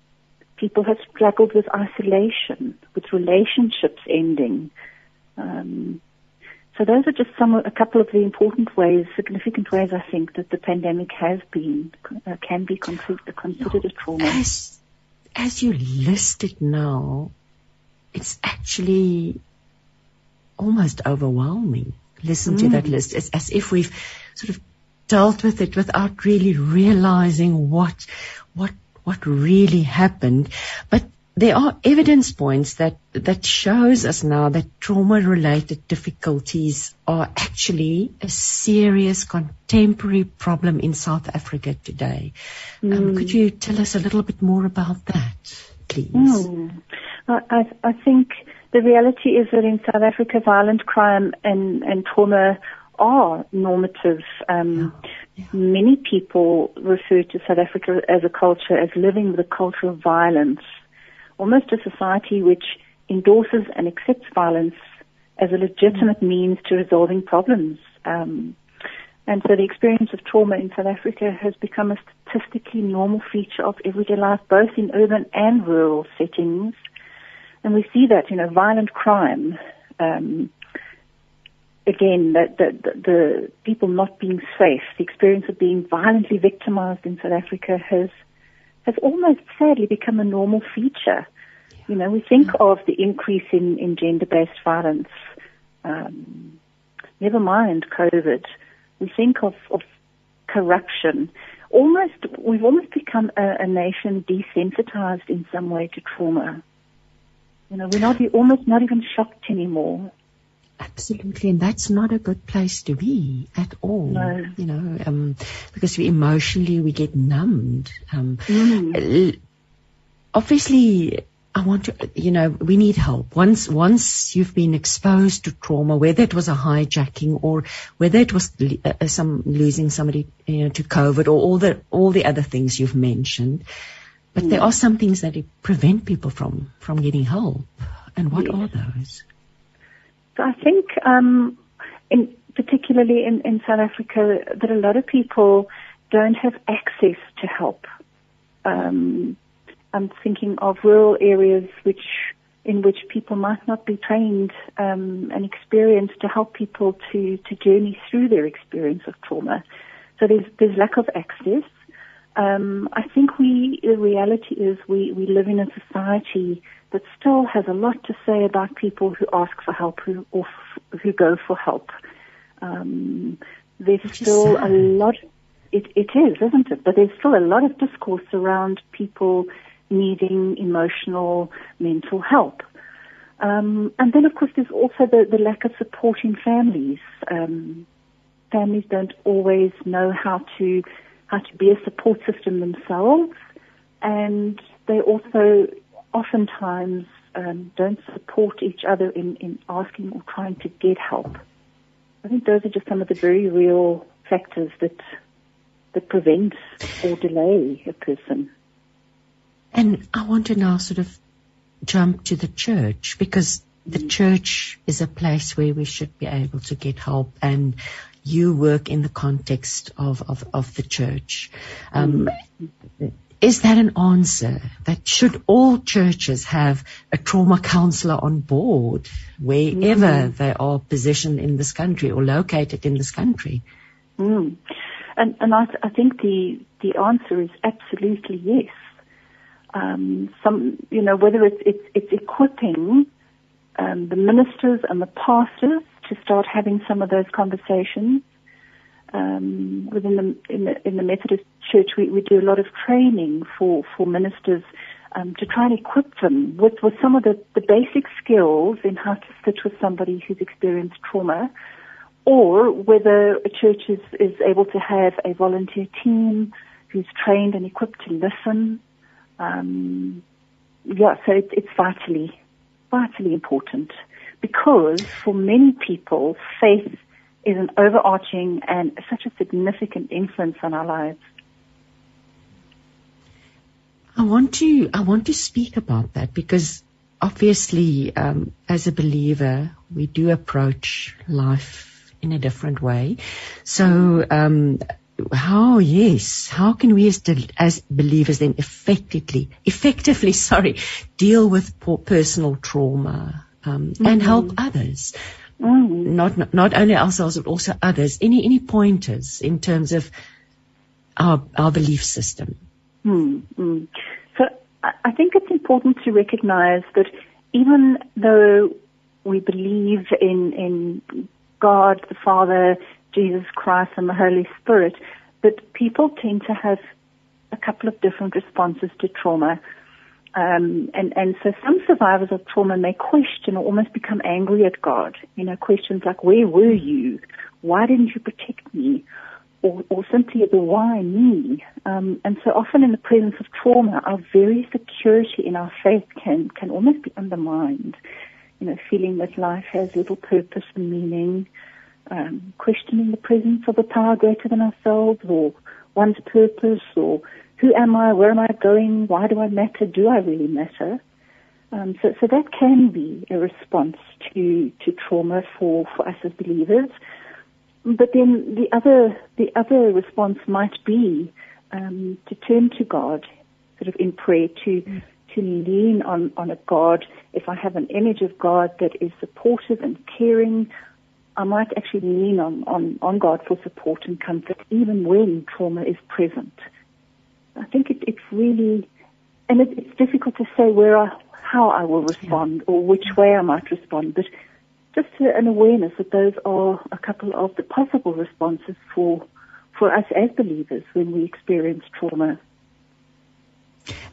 People have struggled with isolation, with relationships ending. Um, so those are just some, a couple of the important ways, significant ways, I think, that the pandemic has been, uh, can be considered a trauma. As, as you list it now, it's actually almost overwhelming. Listen mm. to that mm. list. It's as if we've sort of dealt with it without really realizing what, what, what really happened. But there are evidence points that that shows us now that trauma related difficulties are actually a serious contemporary problem in South Africa today. Mm. Um, could you tell us a little bit more about that, please? Mm. I, I think the reality is that in South Africa, violent crime and, and trauma are normative. Um, yeah. Yeah. Many people refer to South Africa as a culture as living with a culture of violence almost a society which endorses and accepts violence as a legitimate mm. means to resolving problems. Um, and so the experience of trauma in South Africa has become a statistically normal feature of everyday life, both in urban and rural settings. And we see that, you know, violent crime, um, again, that, that, that the people not being safe, the experience of being violently victimized in South Africa has has almost sadly become a normal feature. You know, we think of the increase in, in gender-based violence. Um, never mind COVID. We think of, of corruption. Almost, we've almost become a, a nation desensitized in some way to trauma. You know, we're not almost not even shocked anymore. Absolutely, and that's not a good place to be at all. No. You know, um, because we emotionally we get numbed. Um, mm. Obviously, I want to, you know, we need help. Once, once you've been exposed to trauma, whether it was a hijacking or whether it was uh, some losing somebody, you know, to COVID or all the all the other things you've mentioned, but mm. there are some things that prevent people from from getting help. And what are those? So I think, um, in, particularly in, in South Africa, that a lot of people don't have access to help. Um, I'm thinking of rural areas which in which people might not be trained um, and experienced to help people to, to journey through their experience of trauma. So there's, there's lack of access. Um, I think we, the reality is we, we live in a society that still has a lot to say about people who ask for help who, or f- who go for help. Um, there's still a lot, it, it is, isn't it? But there's still a lot of discourse around people needing emotional, mental help. Um, and then, of course, there's also the, the lack of support in families. Um, families don't always know how to how to be a support system themselves, and they also oftentimes um, don't support each other in, in asking or trying to get help. I think those are just some of the very real factors that that prevent or delay a person. And I want to now sort of jump to the church because the church is a place where we should be able to get help and you work in the context of, of, of the church. Um. Is that an answer that should all churches have a trauma counselor on board wherever mm. they are positioned in this country or located in this country? Mm. And, and I, I think the, the answer is absolutely yes um, some, you know, whether it's it's, it's equipping um, the ministers and the pastors to start having some of those conversations. Um, within the in, the in the Methodist Church, we, we do a lot of training for for ministers um, to try and equip them with with some of the, the basic skills in how to sit with somebody who's experienced trauma, or whether a church is is able to have a volunteer team who's trained and equipped to listen um, yeah, so it, it's vitally, vitally important because for many people, faith is an overarching and such a significant influence on our lives. I want to I want to speak about that because obviously, um, as a believer, we do approach life in a different way. So um, how yes how can we as, as believers then effectively effectively sorry deal with personal trauma um, mm-hmm. and help others mm-hmm. not not only ourselves but also others any any pointers in terms of our our belief system mm-hmm. so I think it's important to recognize that even though we believe in in God the Father Jesus Christ and the Holy Spirit, but people tend to have a couple of different responses to trauma. Um, and, and so some survivors of trauma may question or almost become angry at God. You know, questions like, where were you? Why didn't you protect me? Or, or simply the why me? Um, and so often in the presence of trauma, our very security in our faith can, can almost be undermined. You know, feeling that life has little purpose and meaning, um, questioning the presence of a power greater than ourselves or one's purpose or who am I, where am I going, why do I matter, do I really matter? Um, so, so that can be a response to, to trauma for, for us as believers. But then the other, the other response might be um, to turn to God, sort of in prayer, to, to lean on, on a God. If I have an image of God that is supportive and caring, I might actually lean on, on, on God for support and comfort even when trauma is present. I think it, it's really, and it, it's difficult to say where I, how I will respond or which way I might respond, but just an awareness that those are a couple of the possible responses for, for us as believers when we experience trauma.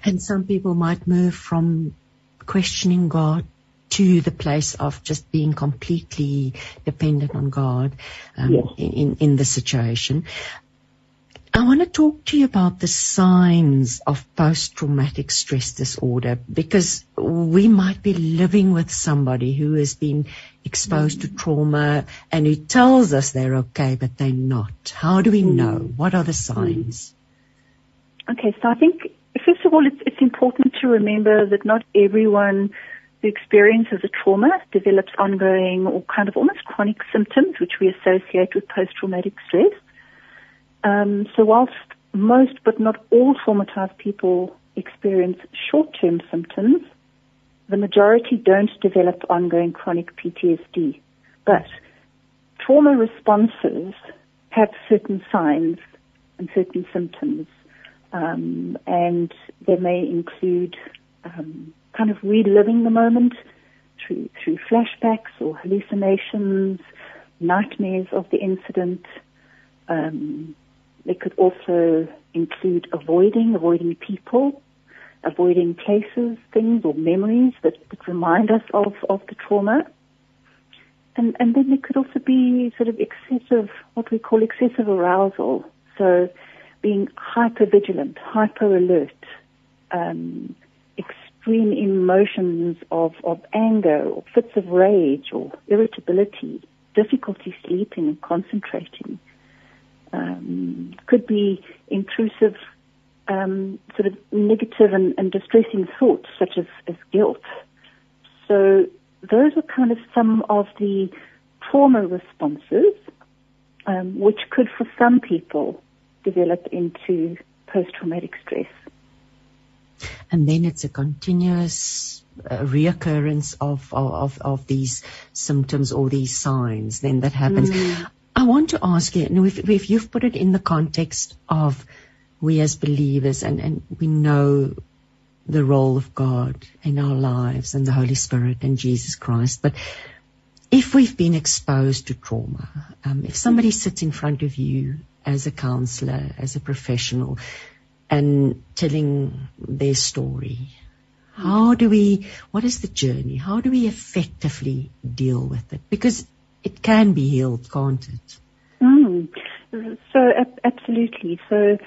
And some people might move from questioning God to the place of just being completely dependent on God um, yes. in, in the situation. I want to talk to you about the signs of post-traumatic stress disorder because we might be living with somebody who has been exposed mm-hmm. to trauma and who tells us they're okay, but they're not. How do we mm-hmm. know? What are the signs? Okay, so I think first of all, it's, it's important to remember that not everyone who experiences a trauma develops ongoing or kind of almost chronic symptoms, which we associate with post-traumatic stress. Um, so whilst most but not all traumatized people experience short-term symptoms, the majority don't develop ongoing chronic PTSD. But trauma responses have certain signs and certain symptoms, um, and they may include um, kind of reliving the moment through through flashbacks or hallucinations, nightmares of the incident. Um, they could also include avoiding avoiding people, avoiding places, things, or memories that, that remind us of of the trauma. And, and then there could also be sort of excessive, what we call excessive arousal. So being hyper vigilant, hyper alert, um, extreme emotions of, of anger or fits of rage or irritability, difficulty sleeping and concentrating. Could be intrusive, um, sort of negative and, and distressing thoughts such as, as guilt. So those are kind of some of the trauma responses, um, which could for some people develop into post-traumatic stress. And then it's a continuous uh, reoccurrence of, of, of these symptoms or these signs then that happens. Mm. Want to ask you, if, if you've put it in the context of we as believers and, and we know the role of God in our lives and the Holy Spirit and Jesus Christ. But if we've been exposed to trauma, um, if somebody sits in front of you as a counselor, as a professional, and telling their story, how do we, what is the journey? How do we effectively deal with it? Because it can be healed, can't it? Mm. So, absolutely. So,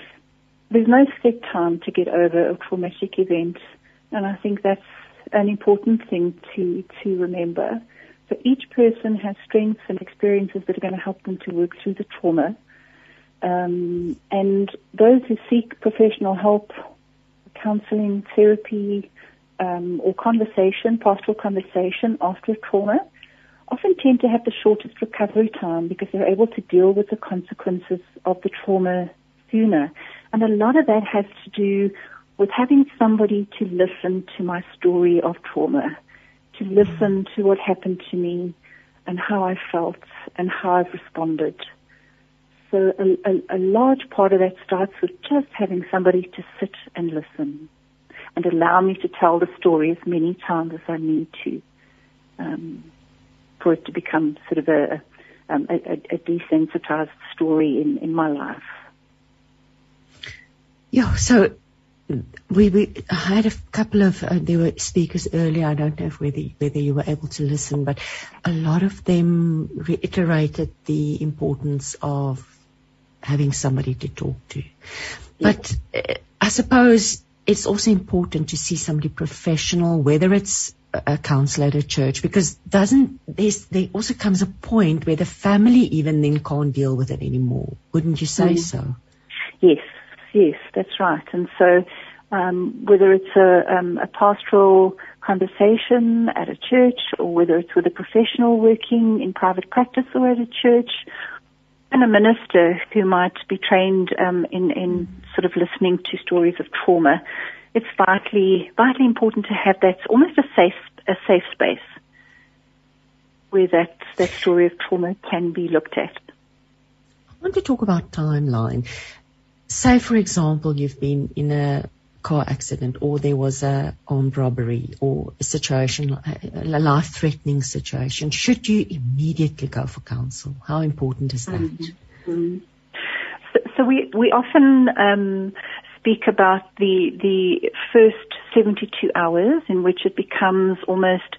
there's no set time to get over a traumatic event, and I think that's an important thing to to remember. So each person has strengths and experiences that are going to help them to work through the trauma. Um, and those who seek professional help, counseling, therapy, um, or conversation, pastoral conversation after trauma, often tend to have the shortest recovery time because they're able to deal with the consequences of the trauma sooner. And a lot of that has to do with having somebody to listen to my story of trauma, to listen to what happened to me and how I felt and how I've responded. So a, a, a large part of that starts with just having somebody to sit and listen and allow me to tell the story as many times as I need to um, for it to become sort of a, um, a, a desensitized story in, in my life. Yeah, so we, we had a couple of uh, there were speakers earlier. I don't know if whether whether you were able to listen, but a lot of them reiterated the importance of having somebody to talk to. But uh, I suppose it's also important to see somebody professional, whether it's a counselor at a church, because doesn't there's there also comes a point where the family even then can't deal with it anymore. Wouldn't you say mm. so? Yes, yes, that's right. And so, um, whether it's a, um, a pastoral conversation at a church, or whether it's with a professional working in private practice or at a church, and a minister who might be trained um, in, in sort of listening to stories of trauma, it's vitally vitally important to have that almost a safe a safe space where that that story of trauma can be looked at. I want to talk about timeline say for example you've been in a car accident or there was a armed robbery or a situation, a life threatening situation, should you immediately go for counsel? How important is that? Mm-hmm. So, so, we, we often, um, speak about the, the first 72 hours in which it becomes almost,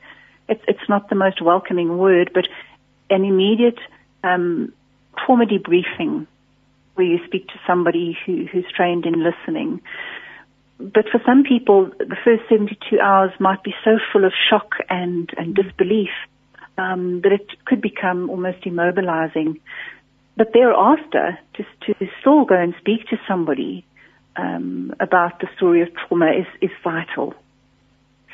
it's, it's not the most welcoming word, but an immediate, um, trauma debriefing where you speak to somebody who, who's trained in listening. But for some people, the first 72 hours might be so full of shock and, and disbelief um, that it could become almost immobilizing. But thereafter, just to still go and speak to somebody um, about the story of trauma is, is vital.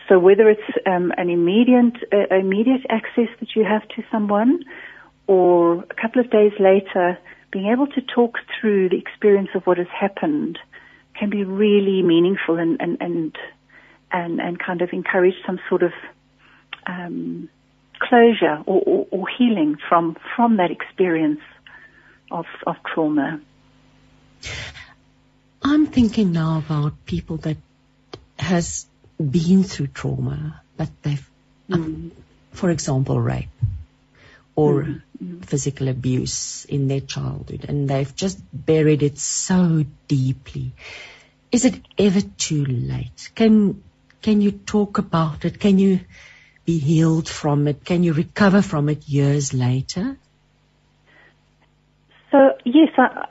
So whether it's um, an immediate uh, immediate access that you have to someone, or a couple of days later, being able to talk through the experience of what has happened can be really meaningful and and and and, and kind of encourage some sort of um, closure or, or, or healing from from that experience of of trauma. I'm thinking now about people that has been through trauma, but they've, mm. for example, rape or mm. physical abuse in their childhood, and they've just buried it so deeply. Is it ever too late? Can can you talk about it? Can you be healed from it? Can you recover from it years later? So yes, I,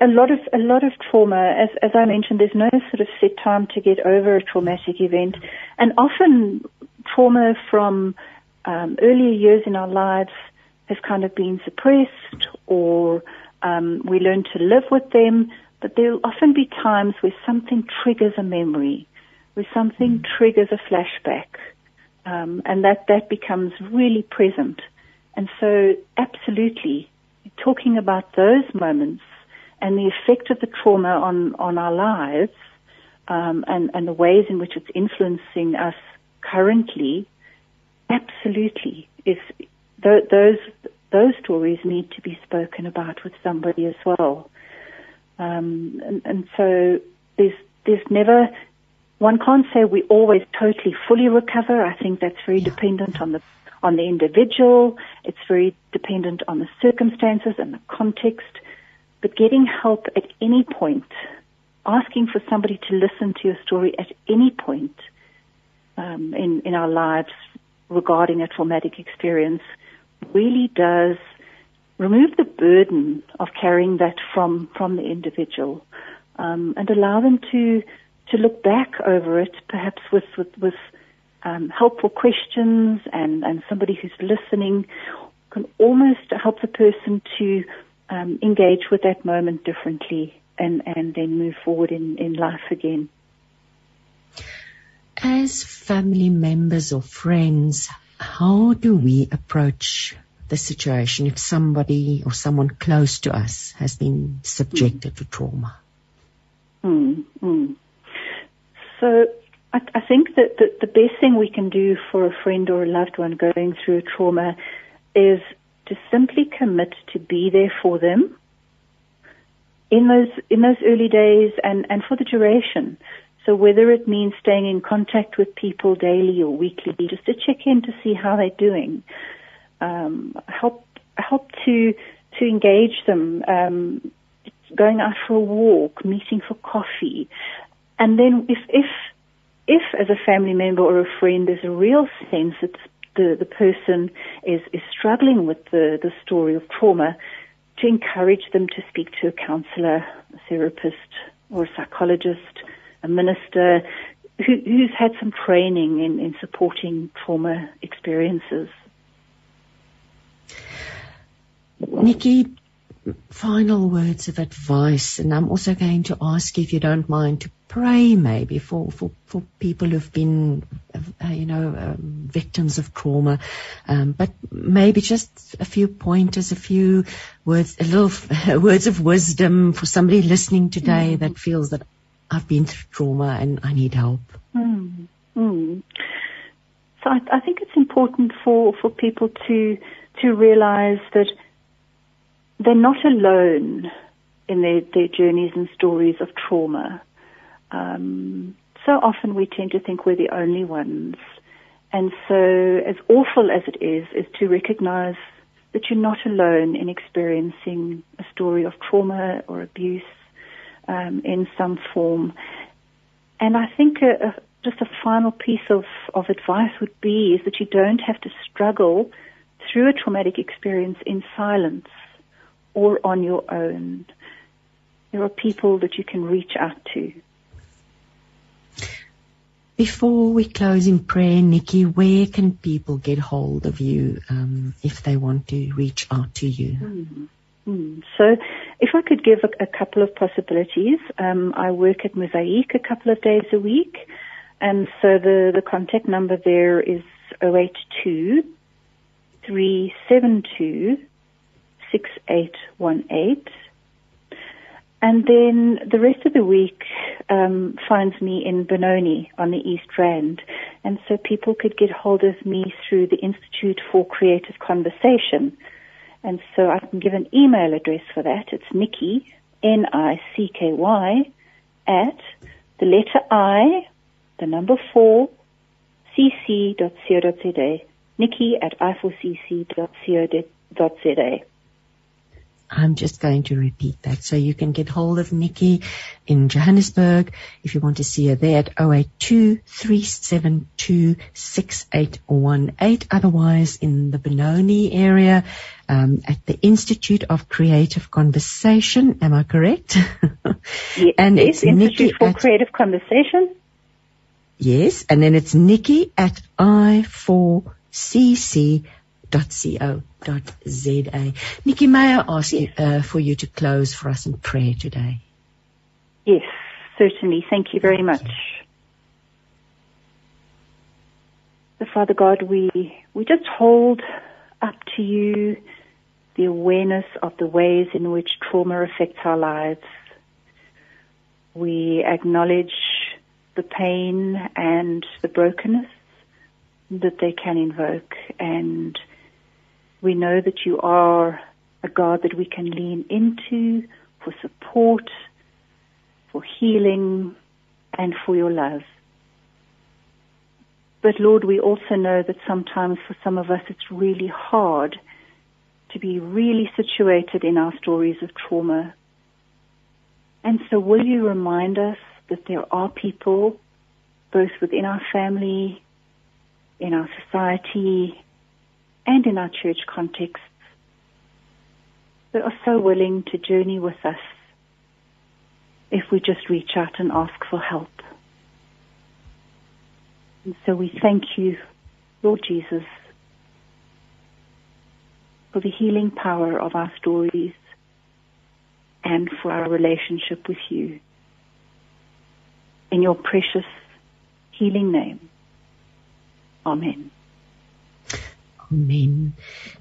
a lot of a lot of trauma, as as I mentioned, there's no sort of set time to get over a traumatic event, and often trauma from um, earlier years in our lives has kind of been suppressed, or um, we learn to live with them. But there'll often be times where something triggers a memory, where something triggers a flashback, um, and that that becomes really present. And so, absolutely, talking about those moments and the effect of the trauma on, on our lives um, and, and the ways in which it's influencing us currently, absolutely, is th- those those stories need to be spoken about with somebody as well. Um, and, and so there's there's never one can't say we always totally fully recover. I think that's very yeah. dependent on the on the individual. It's very dependent on the circumstances and the context. But getting help at any point, asking for somebody to listen to your story at any point um, in, in our lives regarding a traumatic experience really does remove the burden of carrying that from, from the individual um, and allow them to, to look back over it, perhaps with, with, with um, helpful questions and, and somebody who's listening can almost help the person to um, engage with that moment differently and, and then move forward in, in life again. As family members or friends, how do we approach the situation if somebody or someone close to us has been subjected mm. to trauma? Mm, mm. So I, I think that the, the best thing we can do for a friend or a loved one going through a trauma is to simply commit to be there for them in those in those early days and, and for the duration. So whether it means staying in contact with people daily or weekly, just to check in to see how they're doing, um, help help to to engage them, um, going out for a walk, meeting for coffee, and then if if if as a family member or a friend there's a real sense that the, the person is, is struggling with the, the story of trauma, to encourage them to speak to a counselor, a therapist, or a psychologist, a minister who, who's had some training in, in supporting trauma experiences. Nikki, final words of advice, and I'm also going to ask you if you don't mind to pray maybe for, for, for people who've been, uh, you know, um, victims of trauma, um, but maybe just a few pointers, a few words, a little words of wisdom for somebody listening today mm. that feels that I've been through trauma and I need help. Mm. Mm. So I, I think it's important for, for people to to realize that they're not alone in their, their journeys and stories of trauma. Um, so often we tend to think we're the only ones. And so, as awful as it is, is to recognize that you're not alone in experiencing a story of trauma or abuse um, in some form. And I think a, a, just a final piece of, of advice would be is that you don't have to struggle through a traumatic experience in silence or on your own. There are people that you can reach out to. Before we close in prayer, Nikki, where can people get hold of you um, if they want to reach out to you? Mm. Mm. So, if I could give a, a couple of possibilities, um, I work at Mosaic a couple of days a week, and so the, the contact number there is 082 372 6818. And then the rest of the week um, finds me in Benoni on the East Rand. And so people could get hold of me through the Institute for Creative Conversation. And so I can give an email address for that. It's Nikki, N-I-C-K-Y, at the letter I, the number four, cc.co.za. Nikki at i4cc.co.za. I'm just going to repeat that. So you can get hold of Nikki in Johannesburg if you want to see her there at 082-372-6818. Otherwise in the Benoni area um, at the Institute of Creative Conversation. Am I correct? Yes, and it's Institute Nikki for at, Creative Conversation. Yes, and then it's Nikki at i4cc.co.za www.ccc.co.za. Nikki, may I ask you, uh, for you to close for us in prayer today? Yes, certainly. Thank you very much. So Father God, we, we just hold up to you the awareness of the ways in which trauma affects our lives. We acknowledge the pain and the brokenness that they can invoke and we know that you are a God that we can lean into for support, for healing, and for your love. But Lord, we also know that sometimes for some of us it's really hard to be really situated in our stories of trauma. And so will you remind us that there are people, both within our family, in our society, and in our church contexts that are so willing to journey with us if we just reach out and ask for help. And so we thank you, Lord Jesus, for the healing power of our stories and for our relationship with you. In your precious healing name. Amen. Amen.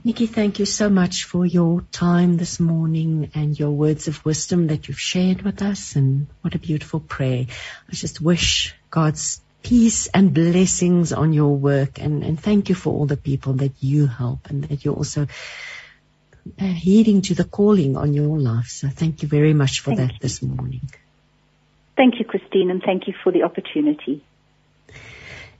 Nikki, thank you so much for your time this morning and your words of wisdom that you've shared with us. And what a beautiful prayer. I just wish God's peace and blessings on your work. And, and thank you for all the people that you help and that you're also uh, heeding to the calling on your life. So thank you very much for thank that you. this morning. Thank you, Christine, and thank you for the opportunity.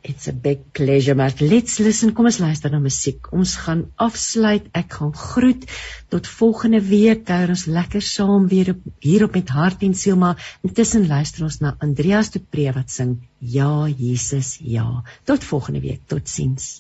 It's a big pleasure, maar let's listen. Kom ons luister na musiek. Ons gaan afsluit. Ek gaan groet tot volgende week. Kuier ons lekker saam weer op, hier op met hart en siel, maar intussen luister ons na Andreas de Pre wat sing Ja Jesus ja. Tot volgende week. Totsiens.